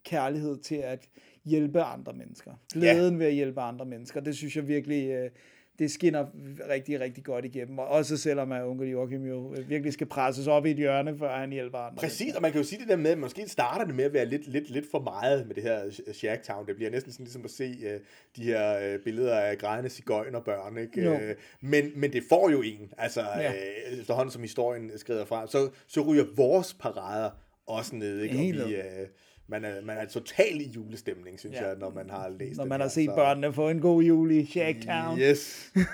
kærlighed til at hjælpe andre mennesker. Glæden ja. ved at hjælpe andre mennesker, det synes jeg virkelig, øh, det skinner rigtig, rigtig godt igennem. Og også selvom at onkel Joachim jo øh, virkelig skal presses op i et hjørne, før han hjælper andre. Præcis, og man kan jo sige det der med, at måske starter det med at være lidt, lidt, lidt for meget med det her Shacktown. Det bliver næsten sådan ligesom at se uh, de her uh, billeder af grædende cigøjnerbørn, ikke? Jo. Uh, men, men det får jo en, altså Ja. uh, efterhånden som historien skrider frem, så, så ryger vores parader også ned, ikke? Og vi, uh, man, er, man er totalt i julestemning, synes Ja. jeg, når man har læst Når man her, har set så- børnene få en god jul i Shacktown. Yes.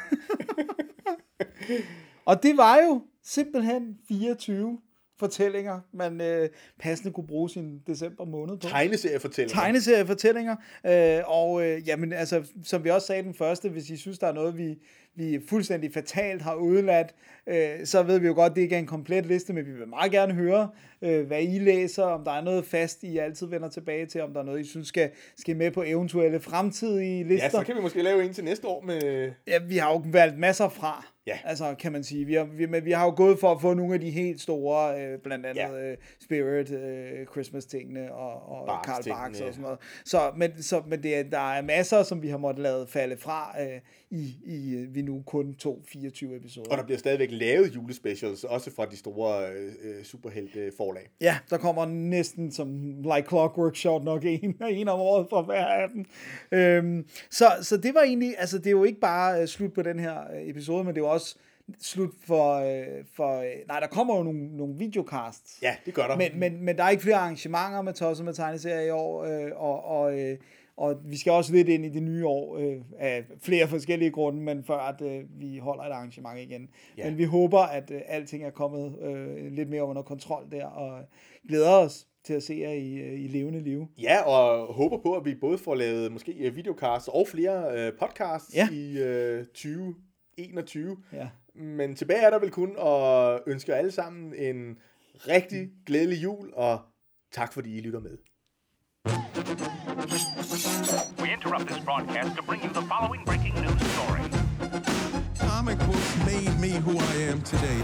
Og det var jo simpelthen 24 fortællinger, man øh, passende kunne bruge sin december måned på. Tegneseriefortællinger. tegneseriefortællinger, øh, og øh, jamen, altså, som vi også sagde den første, hvis I synes, der er noget, vi, vi fuldstændig fatalt har udeladt, øh, så ved vi jo godt, at det ikke er en komplet liste, men vi vil meget gerne høre, øh, hvad I læser, om der er noget fast, I altid vender tilbage til, om der er noget, I synes skal, skal med på eventuelle fremtidige lister. Ja, så kan vi måske lave en til næste år med... Ja, vi har jo valgt masser fra, Ja. altså kan man sige. Vi har, vi, men vi har jo gået for at få nogle af de helt store, øh, blandt andet Ja. øh, Spirit, øh, Christmas-tingene og, og Barks Karl Barks og sådan noget. Så, men, så, men det, er- der er masser, som vi har måttet lade falde fra øh, i, i øh, vi nu kun to 24 episoder. Og der bliver stadigvæk lavet julespecials, også fra de store øh, øh, superhelte forlag. Ja, der kommer næsten som like clockwork shot nok en, en om året fra hver af dem. Øhm, så, så det var egentlig, altså det er jo ikke bare øh, slut på den her episode, men det er jo også slut for, øh, for øh, nej, der kommer jo nogle, nogle videocasts. Ja, det gør der. Men, men, men der er ikke flere arrangementer med Tosset med tegneserier i år, øh, og, og, øh, og vi skal også lidt ind i det nye år øh, af flere forskellige grunde, men før at øh, vi holder et arrangement igen. Ja. Men vi håber, at øh, alting er kommet øh, lidt mere under kontrol der, og glæder os til at se jer i, øh, i levende liv. Ja, og håber på, at vi både får lavet måske øh, videocasts og flere øh, podcasts Ja. i øh, 2021. Ja. Men tilbage er der vel kun at ønske alle sammen en rigtig glædelig jul, og tak fordi I lytter med. We interrupt this broadcast to bring you the following breaking news story. Comic books made me who I am today.